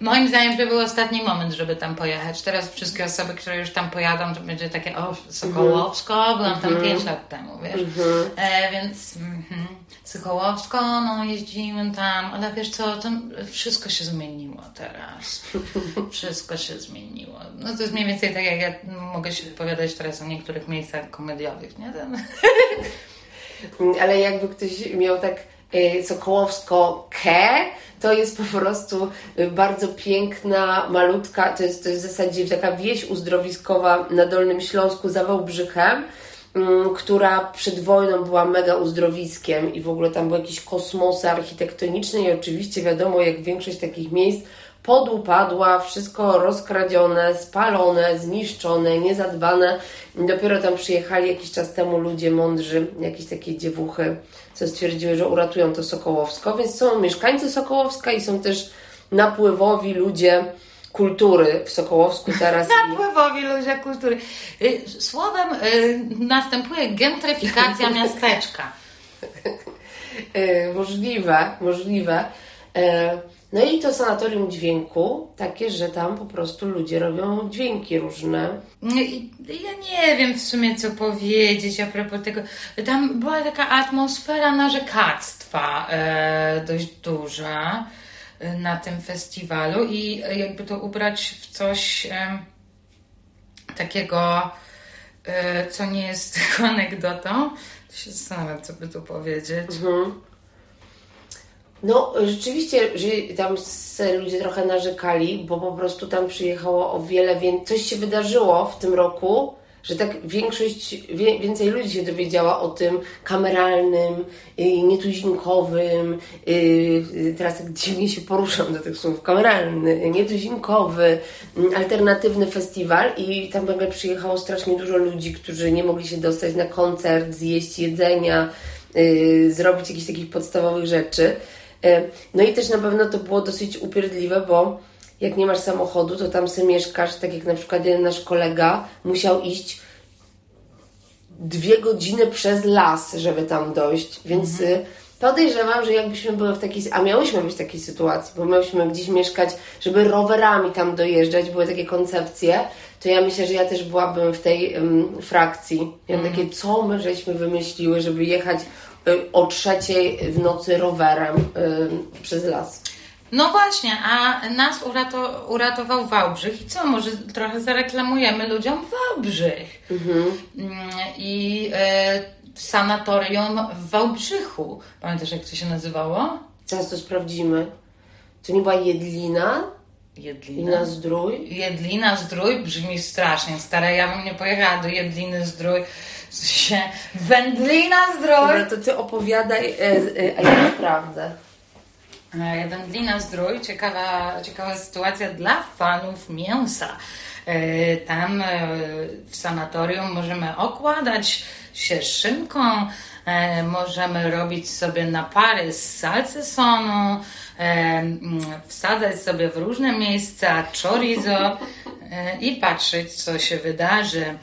moim zdaniem to był ostatni moment, żeby tam pojechać. Teraz wszystkie osoby, które już tam pojadą, to będzie takie, o, Sokołowsko, byłam tam pięć lat temu, wiesz. E, więc mhm. Sokołowsko, no jeździmy tam, ale wiesz co, to wszystko się zmieniło teraz. Wszystko się zmieniło. No to jest mniej więcej tak, jak ja mogę się wypowiadać teraz o niektórych miejscach komediowych, nie? Ten... Mm, Ale jakby ktoś miał tak y, Sokołowsko Ke, to jest po prostu bardzo piękna, malutka, to jest, to jest w zasadzie taka wieś uzdrowiskowa na Dolnym Śląsku za Wałbrzychem, mm, która przed wojną była mega uzdrowiskiem i w ogóle tam były jakieś kosmosy architektoniczne i oczywiście wiadomo, jak większość takich miejsc podupadła, wszystko rozkradzione, spalone, zniszczone, niezadbane. Dopiero tam przyjechali jakiś czas temu ludzie mądrzy, jakieś takie dziewuchy, co stwierdziły, że uratują to Sokołowsko. Więc są mieszkańcy Sokołowska i są też napływowi ludzie kultury w Sokołowsku teraz. Napływowi ludzie kultury. Y, Słowem y, następuje gentryfikacja miasteczka. E, możliwe, możliwe. No i to sanatorium dźwięku, takie, że tam po prostu ludzie robią dźwięki różne. I Ja nie wiem w sumie, co powiedzieć a propos tego. Tam była taka atmosfera narzekactwa e, dość duża e, na tym festiwalu i jakby to ubrać w coś e, takiego, e, co nie jest tylko anegdotą, to się zastanawiam, co by tu powiedzieć. No, rzeczywiście, że tam ludzie trochę narzekali, bo po prostu tam przyjechało o wiele więcej. Coś się wydarzyło w tym roku, że tak większość, wie, więcej ludzi się dowiedziała o tym kameralnym, y, nietuzinkowym, y, y, teraz tak dziwnie się poruszam do tych słów, kameralny, nietuzinkowy, y, alternatywny festiwal i tam nagle przyjechało strasznie dużo ludzi, którzy nie mogli się dostać na koncert, zjeść jedzenia, y, zrobić jakichś takich podstawowych rzeczy. Y, No i też na pewno to było dosyć upierdliwe, bo jak nie masz samochodu, to tam sobie mieszkasz, tak jak na przykład jeden nasz kolega musiał iść dwie godziny przez las, żeby tam dojść, więc y, Podejrzewam, że jakbyśmy były w takiej, a miałyśmy być w takiej sytuacji, bo miałyśmy gdzieś mieszkać, żeby rowerami tam dojeżdżać, były takie koncepcje, to ja myślę, że ja też byłabym w tej um, frakcji. Ja Mhm. takie, co my żeśmy wymyśliły, żeby jechać o trzeciej w nocy rowerem y, przez las. No właśnie, a nas urato, uratował Wałbrzych i co, może trochę zareklamujemy ludziom Wałbrzych. Mm, I e, sanatorium w Wałbrzychu. Pamiętasz jak to się nazywało? Zaraz to sprawdzimy. To nie była Jedlina? Jedlina. Lina Zdrój? Jedlina Zdrój brzmi strasznie. Stara, ja bym nie pojechała do Jedliny Zdrój. Sensie, Wędlina Dobra, Zdrój. to ty opowiadaj, e, e, a ja sprawdzę. E, Wędlina Zdrój, ciekawa, ciekawa sytuacja dla fanów mięsa. Tam w sanatorium możemy okładać się szynką, możemy robić sobie napary z salcesonu, wsadzać sobie w różne miejsca chorizo i patrzeć, co się wydarzy.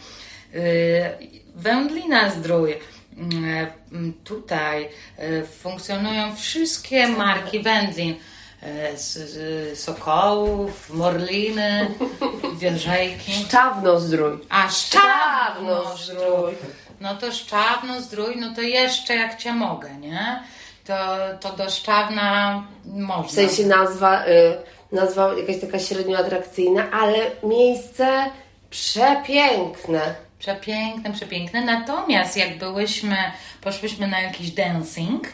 E, Wędlina Zdrój. Mm, mm, Tutaj e, funkcjonują wszystkie marki wędlin. e, Sokołów, Morliny, Wierzejki. Szczawno Zdrój. A Szczawno. Zdrój. No to Szczawno Zdrój, no to jeszcze jak Cię mogę, nie? To, to do Szczawna można. W sensie nazwa, y, nazwa jakaś taka średnio atrakcyjna, ale miejsce przepiękne. Przepiękne, przepiękne. Natomiast jak byłyśmy, poszłyśmy na jakiś dancing,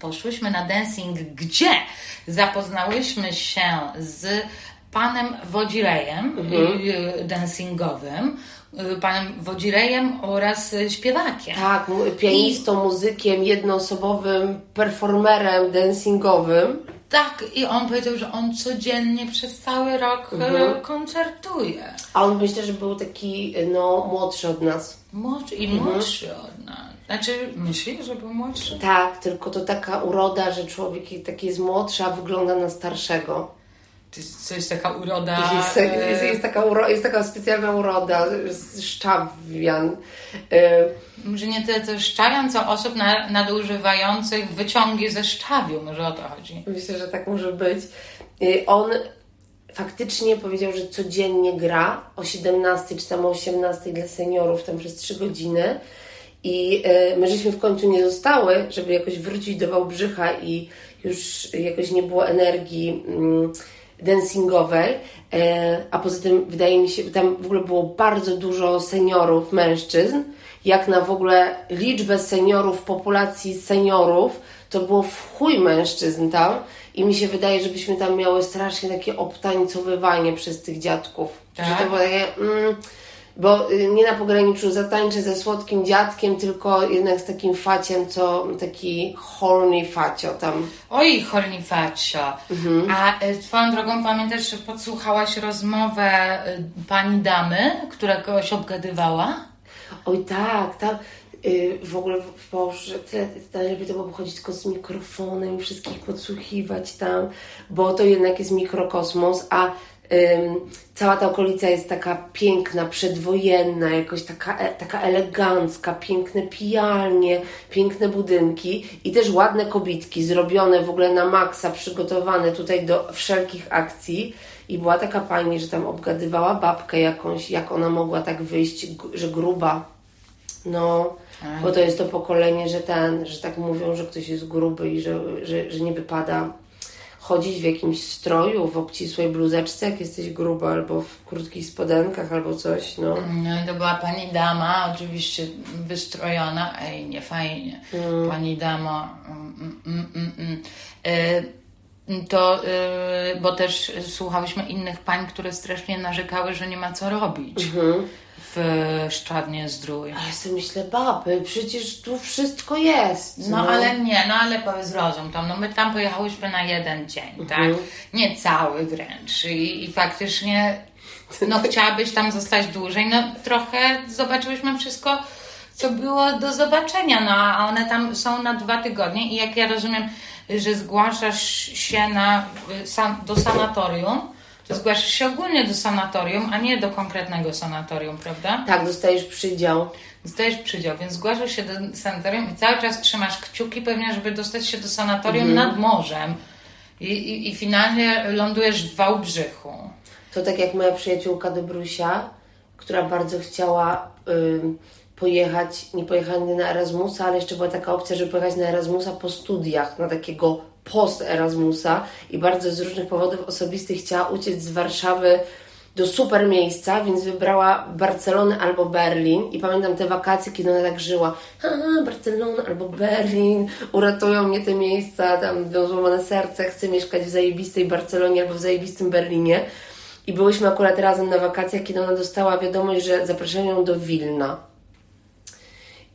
poszłyśmy na dancing, gdzie zapoznałyśmy się z panem Wodzirejem y, dancingowym, y, panem Wodzirejem oraz y, śpiewakiem. Tak, pianistą, muzykiem, jednoosobowym performerem dancingowym. Tak, i on powiedział, że on codziennie przez cały rok y, koncertuje. A on myślę, że był taki no, młodszy od nas. Młodszy i młodszy od nas. Znaczy, myślisz, że był młodszy? Tak, tylko to taka uroda, że człowiek taki jest młodszy, a wygląda na starszego. To jest, to jest taka uroda... Jest, e, jest, jest, taka, uro, jest taka specjalna uroda, z szczawian. Y, Może nie tyle co szczawian, co osób na, nadużywających wyciągi ze szczawiu. Może o to chodzi. Myślę, że tak może być. Y, On faktycznie powiedział, że codziennie gra o 17 czy tam o 18 dla seniorów, tam przez 3 godziny. I my żeśmy w końcu nie zostały, żeby jakoś wrócić do Wałbrzycha i już jakoś nie było energii mm, dancingowej. E, A poza tym wydaje mi się, tam w ogóle było bardzo dużo seniorów, mężczyzn. Jak na w ogóle liczbę seniorów, populacji seniorów, to było w chuj mężczyzn tam. I mi się wydaje, żebyśmy tam miały strasznie takie obtańcowywanie przez tych dziadków. Tak? Że to było takie... Mm, bo y, nie na pograniczu zatańczę ze słodkim dziadkiem, tylko jednak z takim faciem, co taki horny facio tam. Oj, Hornifacio. A e, swoją drogą pamiętasz, że podsłuchałaś rozmowę e, pani damy, która kogoś obgadywała? Oj tak, tam y, w ogóle Boże, tyle, najlepiej to było chodzić tylko z mikrofonem i wszystkich podsłuchiwać tam, bo to jednak jest mikrokosmos, a cała ta okolica jest taka piękna, przedwojenna, jakoś taka, e, taka elegancka, piękne pijalnie, piękne budynki i też ładne kobitki, zrobione w ogóle na maksa, przygotowane tutaj do wszelkich akcji. I była taka pani, że tam obgadywała babkę jakąś, jak ona mogła tak wyjść, że gruba. No, bo to jest to pokolenie, że ten, że tak mówią, że ktoś jest gruby i że, że, że nie wypada chodzić w jakimś stroju, w obcisłej bluzeczce, jak jesteś gruba, albo w krótkich spodenkach, albo coś, no. No i to była pani dama, oczywiście wystrojona. Ej, nie fajnie. Pani dama. Mm, mm, mm, mm. E, To, e, bo też słuchałyśmy innych pań, które strasznie narzekały, że nie ma co robić w Szczadnie Zdrój. A ja sobie myślę, baby, przecież tu wszystko jest. No ale nie, no ale powiedz rozum tam, no my tam pojechałyśmy na jeden dzień, tak? Nie cały wręcz i, i faktycznie no chciałabyś tam zostać dłużej, no trochę zobaczyłyśmy wszystko, co było do zobaczenia, no a one tam są na dwa tygodnie i jak ja rozumiem, że zgłaszasz się na, y, do sanatorium, to zgłaszasz się ogólnie do sanatorium, a nie do konkretnego sanatorium, prawda? Tak, dostajesz przydział. Zdajesz przydział, więc zgłaszasz się do sanatorium i cały czas trzymasz kciuki pewnie, żeby dostać się do sanatorium Mhm. nad morzem. I, i, I finalnie lądujesz w Wałbrzychu. To tak jak moja przyjaciółka Dobrusia, która bardzo chciała ym, pojechać, nie pojechała na Erasmusa, ale jeszcze była taka opcja, żeby pojechać na Erasmusa po studiach, na takiego post-Erasmusa i bardzo z różnych powodów osobistych chciała uciec z Warszawy do super miejsca, więc wybrała Barcelonę albo Berlin. I pamiętam te wakacje, kiedy ona tak żyła. A, Barcelona albo Berlin, uratują mnie te miejsca, tam mam złamane serce, chcę mieszkać w zajebistej Barcelonie albo w zajebistym Berlinie. I byłyśmy akurat razem na wakacjach, kiedy ona dostała wiadomość, że zapraszają ją do Wilna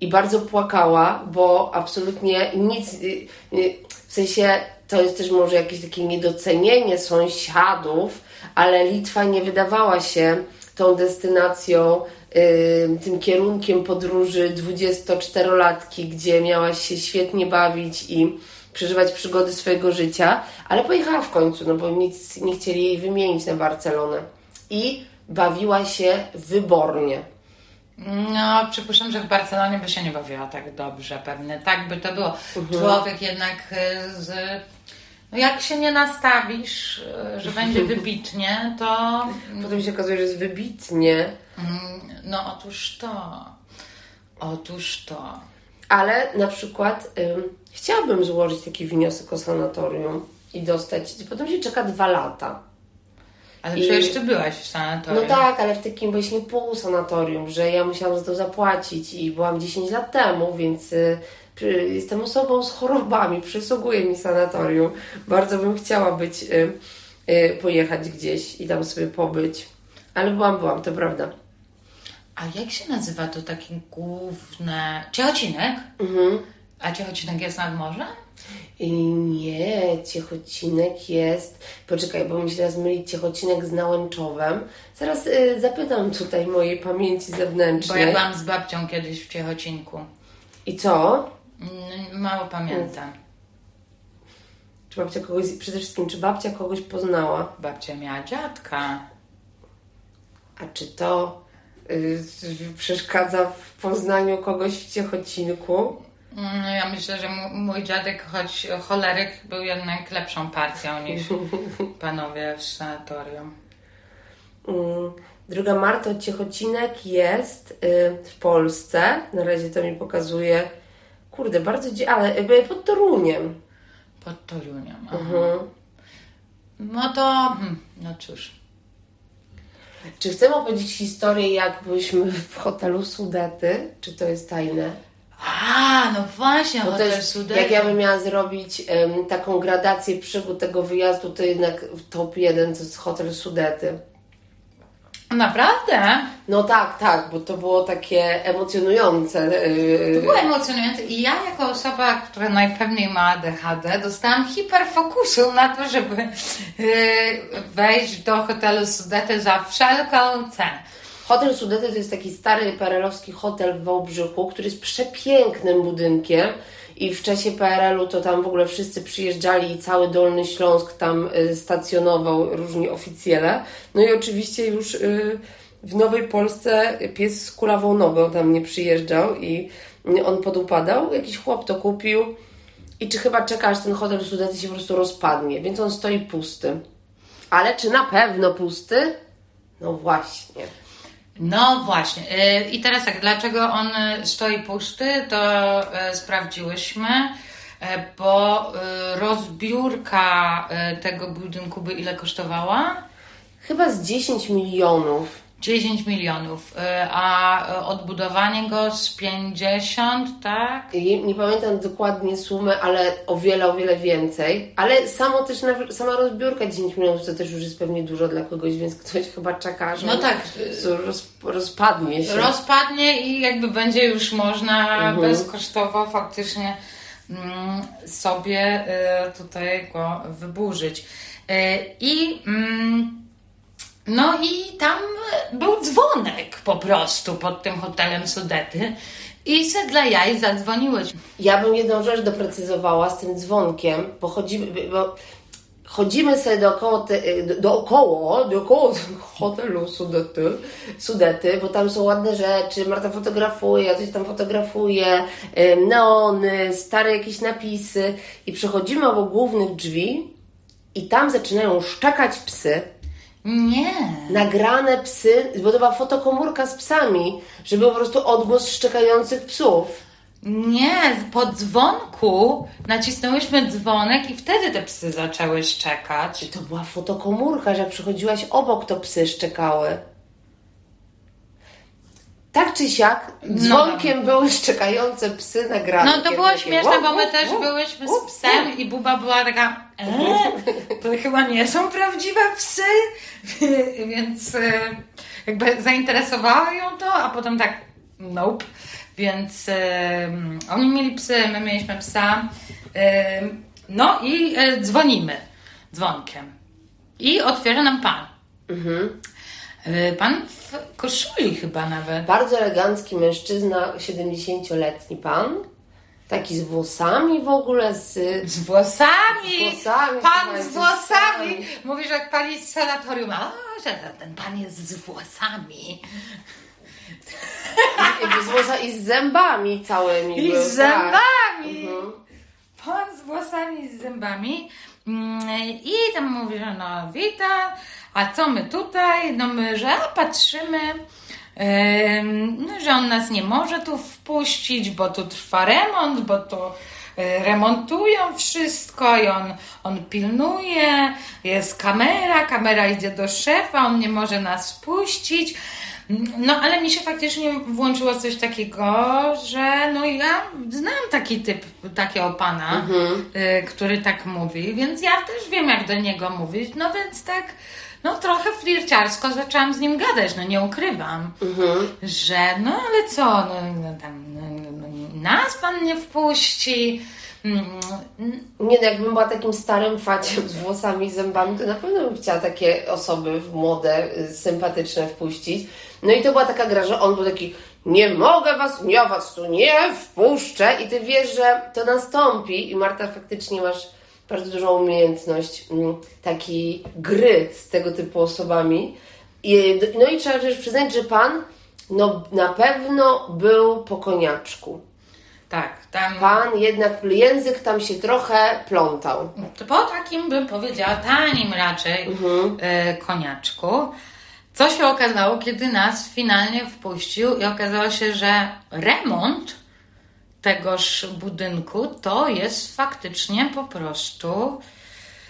i bardzo płakała, bo absolutnie nic, y, y, w sensie to jest też może jakieś takie niedocenienie sąsiadów, ale Litwa nie wydawała się tą destynacją, y, tym kierunkiem podróży 24-latki, gdzie miałaś się świetnie bawić i przeżywać przygody swojego życia, ale pojechała w końcu, no bo nic nie chcieli jej wymienić na Barcelonę. I bawiła się wybornie. No, przypuszczam, że w Barcelonie by się nie bawiła tak dobrze pewnie. Tak by to było. Człowiek jednak y, z... No jak się nie nastawisz, y, że będzie wybitnie, to... Potem się okazuje, że jest wybitnie. mm, No otóż to. Otóż to. Ale na przykład ym, chciałabym złożyć taki wniosek o sanatorium i dostać. Potem się czeka dwa lata. Ale I- przecież ty byłaś w No sanatorium. tak, ale w takim właśnie pół sanatorium, że ja musiałam za to zapłacić i byłam 10 lat temu, więc y, jestem osobą z chorobami, przysługuje mi sanatorium. Bardzo bym chciała być, y, y, pojechać gdzieś i tam sobie pobyć. Ale byłam, byłam, to prawda. A jak się nazywa to takie główne... Ciechocinek? Mhm. A Ciechocinek jest nad morzem? I nie, Ciechocinek jest. Poczekaj, bo mi się teraz myli Ciechocinek z Nałęczowem. Zaraz y, zapytam tutaj mojej pamięci Bo zewnętrznej. ja byłam z babcią kiedyś w Ciechocinku. I co? Mm, Mało pamiętam. Czy babcia kogoś, przede wszystkim, czy babcia kogoś poznała? Babcia miała dziadka. A czy to y, przeszkadza w poznaniu kogoś w Ciechocinku? No ja myślę, że mój dziadek, choć choleryk, był jednak lepszą partią niż panowie w sanatorium. Mm, Druga Marto Ciechocinek jest y, w Polsce. Na razie to mi pokazuje. Kurde, bardzo dzie- ale pod Toruniem. Pod Toruniem. Aha. Mhm. No to, hmm, no cóż. Czy chcemy opowiedzieć historię, jak byliśmy w hotelu Sudety? Czy to jest tajne? A, no właśnie, Bo hotel jest, Sudety. jak ja bym miała zrobić em, taką gradację przygód tego wyjazdu, to jednak w top 1 to jest hotel Sudety. Naprawdę? No tak, tak, bo to było takie emocjonujące. yy, To było emocjonujące i ja jako osoba, która najpewniej ma ADHD, dostałam hiperfokusu na to, żeby yy, wejść do hotelu Sudety za wszelką cenę. Hotel Sudety to jest taki stary perelowski hotel w Wałbrzychu, który jest przepięknym budynkiem i w czasie PRL-u to tam w ogóle wszyscy przyjeżdżali i cały Dolny Śląsk tam y, stacjonował, różni oficjele. No i oczywiście już y, w Nowej Polsce pies z kulawą nogą tam nie przyjeżdżał i y, on podupadał. Jakiś chłop to kupił i czy chyba czeka, aż ten hotel Sudety się po prostu rozpadnie, więc on stoi pusty. Ale czy na pewno pusty? No właśnie. No właśnie. Yy, I teraz tak, dlaczego on y, stoi pusty, to y, sprawdziłyśmy, y, bo y, rozbiórka y, tego budynku by ile kosztowała? Chyba z 10 milionów. 10 milionów, y, a y, odbudowanie go z 50, tak? I Nie pamiętam dokładnie sumy, ale o wiele, o wiele więcej. Ale samo też, sama rozbiórka 10 milionów to też już jest pewnie dużo dla kogoś, więc ktoś chyba czeka, że No tak. roz, rozpadnie się. rozpadnie i jakby będzie już można bezkosztowo faktycznie mm, sobie y, tutaj go wyburzyć. I mm, no i tam był dzwonek po prostu pod tym hotelem Sudety i se dla jaj zadzwoniłyśmy. Ja bym jedną rzecz doprecyzowała z tym dzwonkiem, bo chodzi, bo chodzimy sobie dookoło, te, dookoło, dookoło hotelu Sudety, Sudety, bo tam są ładne rzeczy, Marta fotografuje, ja coś tam fotografuję, neony, stare jakieś napisy i przechodzimy obok głównych drzwi i tam zaczynają szczekać psy, Nie. nagrane psy, bo to była fotokomórka z psami, żeby po prostu odgłos szczekających psów. Nie, po dzwonku nacisnęłyśmy dzwonek i wtedy te psy zaczęły szczekać. To była fotokomórka, że jak przychodziłaś obok, to psy szczekały. Tak czy siak, dzwonkiem były szczekające psy nagrane. No to było śmieszne, bo my też byłyśmy z psem i Buba była taka e, to chyba nie są prawdziwe psy, więc e, jakby zainteresowało ją to, a potem tak nope, więc e, oni mieli psy, my mieliśmy psa, e, no i dzwonimy dzwonkiem i otwiera nam pan. Mhm. E, Pan w koszuli chyba nawet. Bardzo elegancki mężczyzna, 70-letni pan. Taki z włosami w ogóle, z... Z włosami! Z włosami, Pan z włosami! Mówisz, jak pani z sanatorium. A, że ten- pan jest z włosami. z włosa i z zębami całymi. I był, z tak. zębami! Mhm. Pan z włosami i z zębami. Mm, I tam mówi, że no wita, a co my tutaj? No my, że patrzymy, no, że on nas nie może tu wpuścić, bo tu trwa remont, bo tu e, remontują wszystko i on, on pilnuje, jest kamera, kamera idzie do szefa, on nie może nas wpuścić. No, ale mi się faktycznie włączyło coś takiego, że no ja znam taki typ, takiego pana, y, który tak mówi, więc ja też wiem, jak do niego mówić, no więc tak, no trochę flirciarsko zaczęłam z nim gadać, no nie ukrywam, że no ale co, no, no, tam, no, no, no, nas pan nie wpuści, mm, Nie, no jakbym była takim starym faciem z włosami i zębami, to na pewno bym chciała takie osoby młode, y, sympatyczne wpuścić. No i to była taka gra, że on był taki, nie mogę was, ja was tu nie wpuszczę. I ty wiesz, że to nastąpi i Marta faktycznie masz bardzo dużą umiejętność mm, takiej gry z tego typu osobami. I, no i trzeba też przyznać, że pan no, na pewno był po koniaczku. tak, tam... Pan jednak język tam się trochę plątał. Po takim bym powiedziała tanim raczej e, koniaczku. Co się okazało, kiedy nas finalnie wpuścił i okazało się, że remont tegoż budynku to jest faktycznie po prostu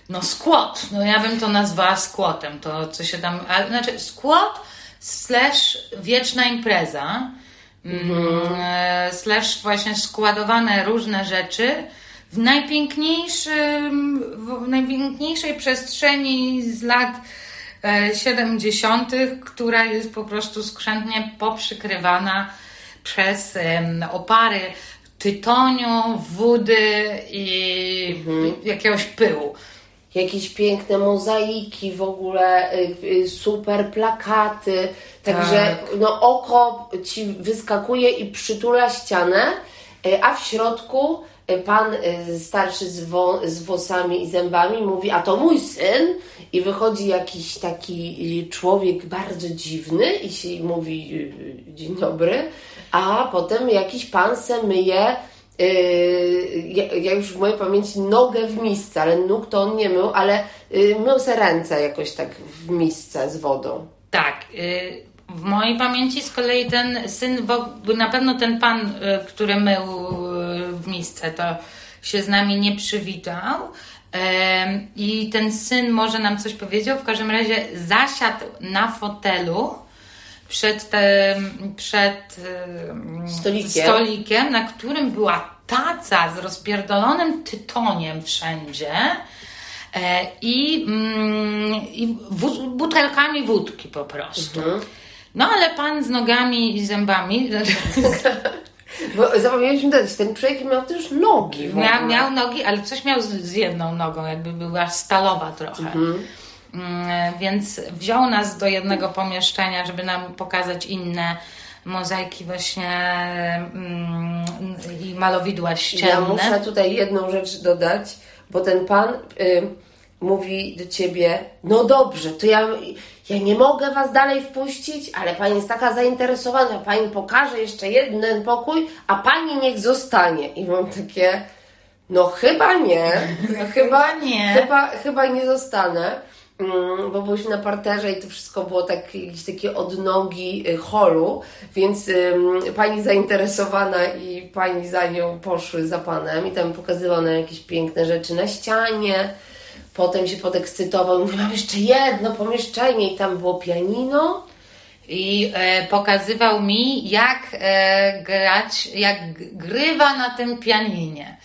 no skłot. No ja bym to nazwała skłotem. To co się tam... A, znaczy skłot slash wieczna impreza mm, e, slash właśnie składowane różne rzeczy w najpiękniejszym, w najpiękniejszej przestrzeni z lat e, 70., która jest po prostu skrzętnie poprzykrywana przez opary tytoniu, wody i jakiegoś pyłu. Jakieś piękne mozaiki w ogóle, y, y, super plakaty. Także no, oko ci wyskakuje i przytula ścianę, y, a w środku pan y, starszy z, wo- z włosami i zębami mówi, a to mój syn. I wychodzi jakiś taki y, człowiek bardzo dziwny i się mówi y, y, dzień dobry, a potem jakiś pan se myje Yy, ja, już w mojej pamięci nogę w misce, ale nóg to on nie mył, ale yy, mył se ręce jakoś tak w misce z wodą. Tak. y, W mojej pamięci z kolei ten syn, bo na pewno ten pan, y, który mył y, w misce, to się z nami nie przywitał. I ten syn może nam coś powiedział. W każdym razie zasiadł na fotelu przed, tym, przed em, Stolikiem. stolikiem, na którym była taca z rozpierdolonym tytoniem wszędzie. E, I, mm, i butelkami wódki po prostu. No ale pan z nogami i zębami Bo zapomnieliśmy dodać, ten człowiek miał też nogi miał, miał nogi, ale coś miał z, z jedną nogą, jakby była stalowa trochę. Mm, Więc wziął nas do jednego pomieszczenia, żeby nam pokazać inne mozaiki właśnie mm, i malowidła Ja ścienne. muszę tutaj jedną rzecz dodać, bo ten pan y, mówi do ciebie, no dobrze, to ja, ja nie mogę was dalej wpuścić, ale pani jest taka zainteresowana, pani pokaże jeszcze jeden pokój, a pani niech zostanie. I mam takie, no chyba nie, chyba nie. chyba, chyba nie zostanę. Mm, Bo byliśmy na parterze i to wszystko było tak, jakieś takie odnogi y, holu, więc ym, pani zainteresowana i pani za nią poszły za panem i tam pokazywał nam jakieś piękne rzeczy na ścianie. Potem się podekscytował i mówi, mam jeszcze jedno pomieszczenie i tam było pianino. I e, pokazywał mi, jak e, grać, jak grywa na tym pianinie.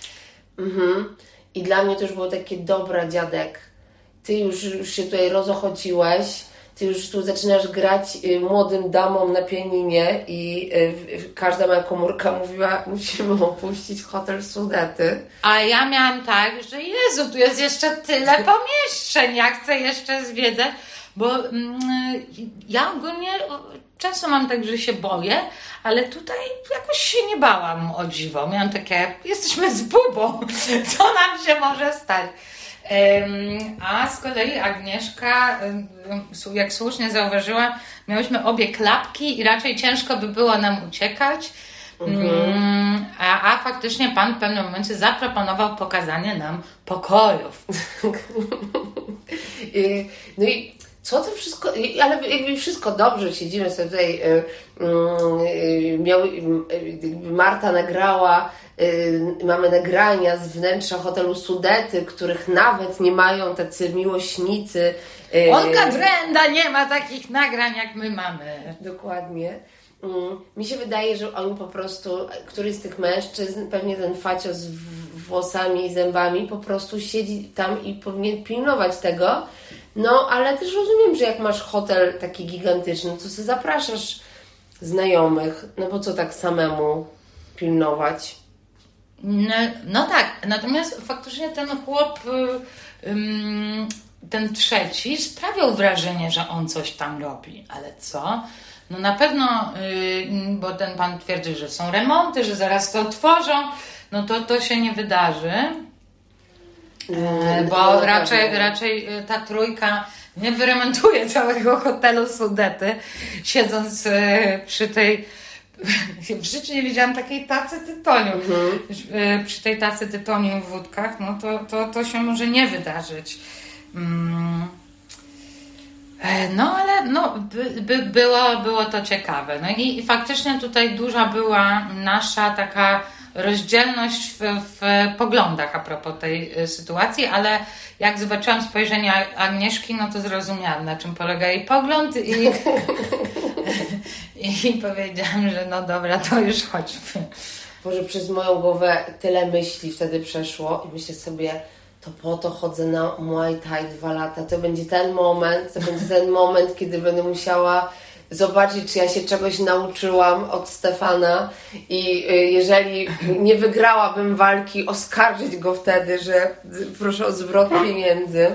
Mhm. I dla mnie to już było takie dobra dziadek. Ty już, już się tutaj rozochociłeś, ty już tu zaczynasz grać y, młodym damom na pianinie i y, y, każda moja komórka mówiła, musimy opuścić hotel Sudety. A ja miałam tak, że Jezu, tu jest jeszcze tyle pomieszczeń, ja chcę jeszcze zwiedzać, bo mm, ja ogólnie o, często mam tak, że się boję, ale tutaj jakoś się nie bałam o dziwo. Miałam takie, jesteśmy z bubą, co nam się może stać? A z kolei Agnieszka, jak słusznie zauważyła, miałyśmy obie klapki i raczej ciężko by było nam uciekać. Mm, A, a faktycznie pan w pewnym momencie zaproponował pokazanie nam pokojów. No i co to wszystko, ale jakby wszystko dobrze, siedzimy sobie tutaj, y, miał, Marta nagrała, mamy nagrania z wnętrza hotelu Sudety, których nawet nie mają tacy miłośnicy. y, Olga Drenda nie ma takich nagrań, jak my mamy. Dokładnie. Mm, Mi się wydaje, że oni po prostu, któryś z tych mężczyzn, pewnie ten facio z włosami i zębami, po prostu siedzi tam i powinien pilnować tego. No, ale też rozumiem, że jak masz hotel taki gigantyczny, to sobie zapraszasz znajomych. No bo co tak samemu pilnować? No, no tak, natomiast faktycznie ten chłop, y, ten trzeci, sprawiał wrażenie, że on coś tam robi. Ale co? No na pewno, y, bo ten pan twierdzi, że są remonty, że zaraz to otworzą, no to to się nie wydarzy. E, No, Bo na raczej, raczej y, ta trójka nie wyremontuje całego hotelu Sudety, siedząc przy tej. W życiu nie widziałam takiej tacy tytoniu. Y, Przy tej tacy tytoniu w wódkach, no to, to, to się może nie wydarzyć. Mm. E, No ale no, by, by było, było to ciekawe. No i, i faktycznie tutaj duża była nasza taka rozdzielność w, w poglądach a propos tej y, sytuacji, ale jak zobaczyłam spojrzenie Agnieszki, no to zrozumiałam, na czym polega jej pogląd i, i powiedziałam, że no dobra, to już chodźmy. Boże, przez moją głowę tyle myśli wtedy przeszło i myślę sobie, to po to chodzę na Muay Thai dwa lata. To będzie ten moment, to będzie ten moment, kiedy będę musiała zobaczyć, czy ja się czegoś nauczyłam od Stefana i y, jeżeli nie wygrałabym walki, oskarżyć go wtedy, że proszę o zwrot pieniędzy.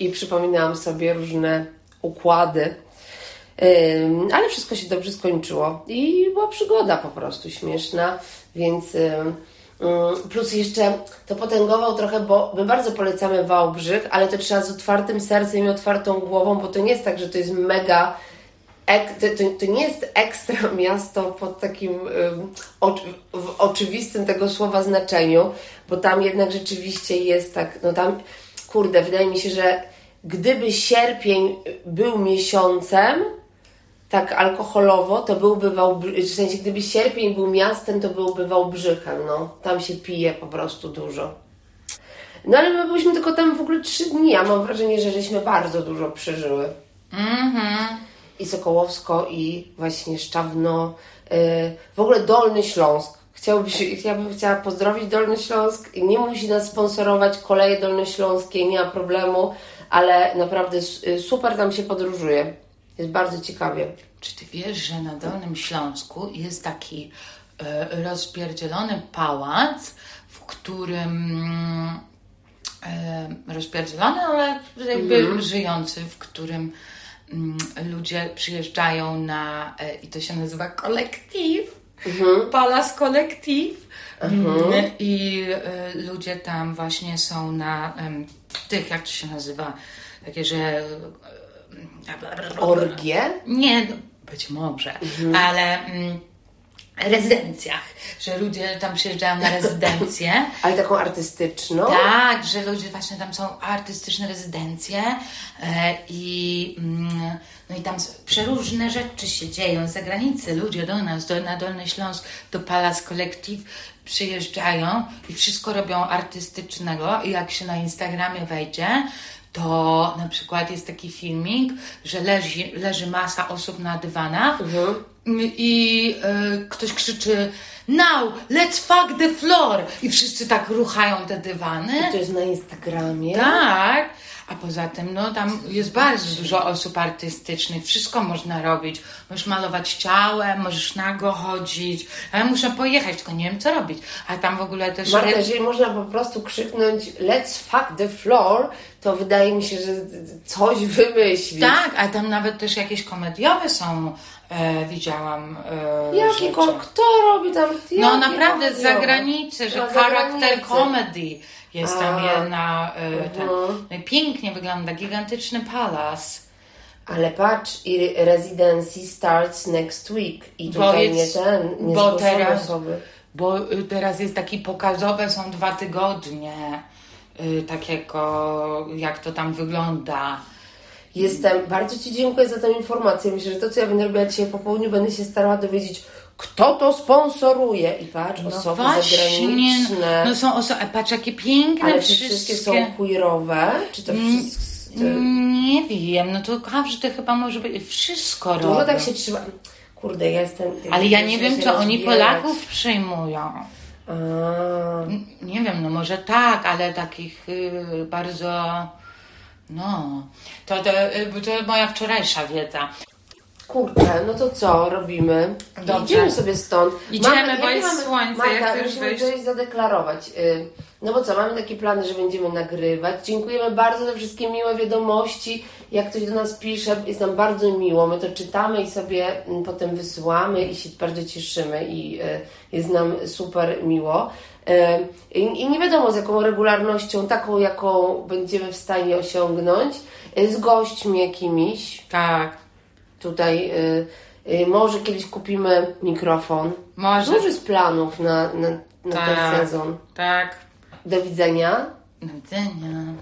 I przypominałam sobie różne układy. Ale wszystko się dobrze skończyło. I była przygoda po prostu śmieszna, więc plus jeszcze to potęgował trochę, bo my bardzo polecamy Wałbrzych, ale to trzeba z otwartym sercem i otwartą głową, bo to nie jest tak, że to jest mega ek, to, to, nie jest ekstra miasto pod takim ym, w oczywistym tego słowa znaczeniu, bo tam jednak rzeczywiście jest tak, no tam, kurde, wydaje mi się, że gdyby sierpień był miesiącem, tak alkoholowo, to byłby Wałbrzych, w sensie gdyby sierpień był miastem, to byłby Wałbrzychem, no. Tam się pije po prostu dużo. No ale my byliśmy tylko tam w ogóle trzy dni, a mam wrażenie, że żeśmy bardzo dużo przeżyły. Mhm. I Sokołowsko, i właśnie Szczawno, yy, w ogóle Dolny Śląsk. Chciałbyś, ja bym chciała pozdrowić Dolny Śląsk. Nie musi nas sponsorować koleje dolnośląskie, nie ma problemu, ale naprawdę y, super tam się podróżuje. Jest bardzo ciekawie. Czy ty wiesz, że na Dolnym Śląsku jest taki e, rozpierdzielony pałac, w którym e, rozpierdzielony, ale jakby żyjący, w którym mm, ludzie przyjeżdżają na, e, i to się nazywa kolektyw, Palace Collective. Mm, I e, ludzie tam właśnie są na em, tych, jak to się nazywa, takie, że... e, Orgie? Nie, no, być może, ale mm, rezydencjach, że ludzie tam przyjeżdżają na rezydencje. Ale taką artystyczną? Tak, że ludzie właśnie tam są artystyczne rezydencje e, i, mm, no i tam przeróżne rzeczy się dzieją z zagranicy. Ludzie do nas, do, na Dolny Śląsk, do Palace Collective przyjeżdżają i wszystko robią artystycznego i jak się na Instagramie wejdzie, to na przykład jest taki filmik, że leży, leży masa osób na dywanach i e, ktoś krzyczy Now, let's fuck the floor! I wszyscy tak ruchają te dywany. To jest na Instagramie? Tak. A poza tym, no tam jest bardzo dużo osób artystycznych, wszystko można robić. Możesz malować ciałem, możesz nago chodzić. A ja muszę pojechać, tylko nie wiem co robić. A tam w ogóle też... Marta, jeżeli można po prostu krzyknąć let's fuck the floor, to wydaje mi się, że coś wymyślić. Tak, a tam nawet też jakieś komediowe są, e, widziałam. E, Jaki kon, kto robi tam? No naprawdę z zagranicy, że charakter comedy jest tam A. jedna. E, ten, no i pięknie wygląda, gigantyczny palas. Ale patrz, i residency starts next week. I tutaj nie jest- ten, nie bo teraz- osoby. Bo y, teraz jest taki pokazowe, są dwa tygodnie y, takiego, jak to tam wygląda. Jestem, bardzo Ci dziękuję za tę informację. Myślę, że to, co ja będę robiła dzisiaj po południu, będę się starała dowiedzieć, kto to sponsoruje. I patrz, osoby zagraniczne. No są osoby, patrz jakie piękne ale czy wszystkie. wszystkie są queerowe? Czy to wszystkie... Mm, Nie wiem, no to każdy chyba może być, wszystko robi. Dużo tak się trzyma... Kurde, ja jestem... Ale ja nie wiem, czy oni. Polaków przyjmują. A, Nie wiem, no może tak, ale takich y, bardzo. No, to, to, y, to moja wczorajsza wiedza. Kurczę, no to co robimy? Dobrze. Idziemy sobie stąd. Idziemy, bo jakie jest słońce, Marta, jak chcesz musimy wyjść? coś zadeklarować. Y, No bo co, mamy takie plany, że będziemy nagrywać. Dziękujemy bardzo za wszystkie miłe wiadomości. Jak ktoś do nas pisze, jest nam bardzo miło. My to czytamy i sobie mm, potem wysyłamy i się bardzo cieszymy i y, jest nam super miło. Y, I nie wiadomo z jaką regularnością, taką jaką będziemy w stanie osiągnąć, z gośćmi jakimiś. Tak, Tutaj y, y, może kiedyś kupimy mikrofon. Może. Dużo z planów na, na, na tak. ten sezon. Tak. Do widzenia. Do widzenia.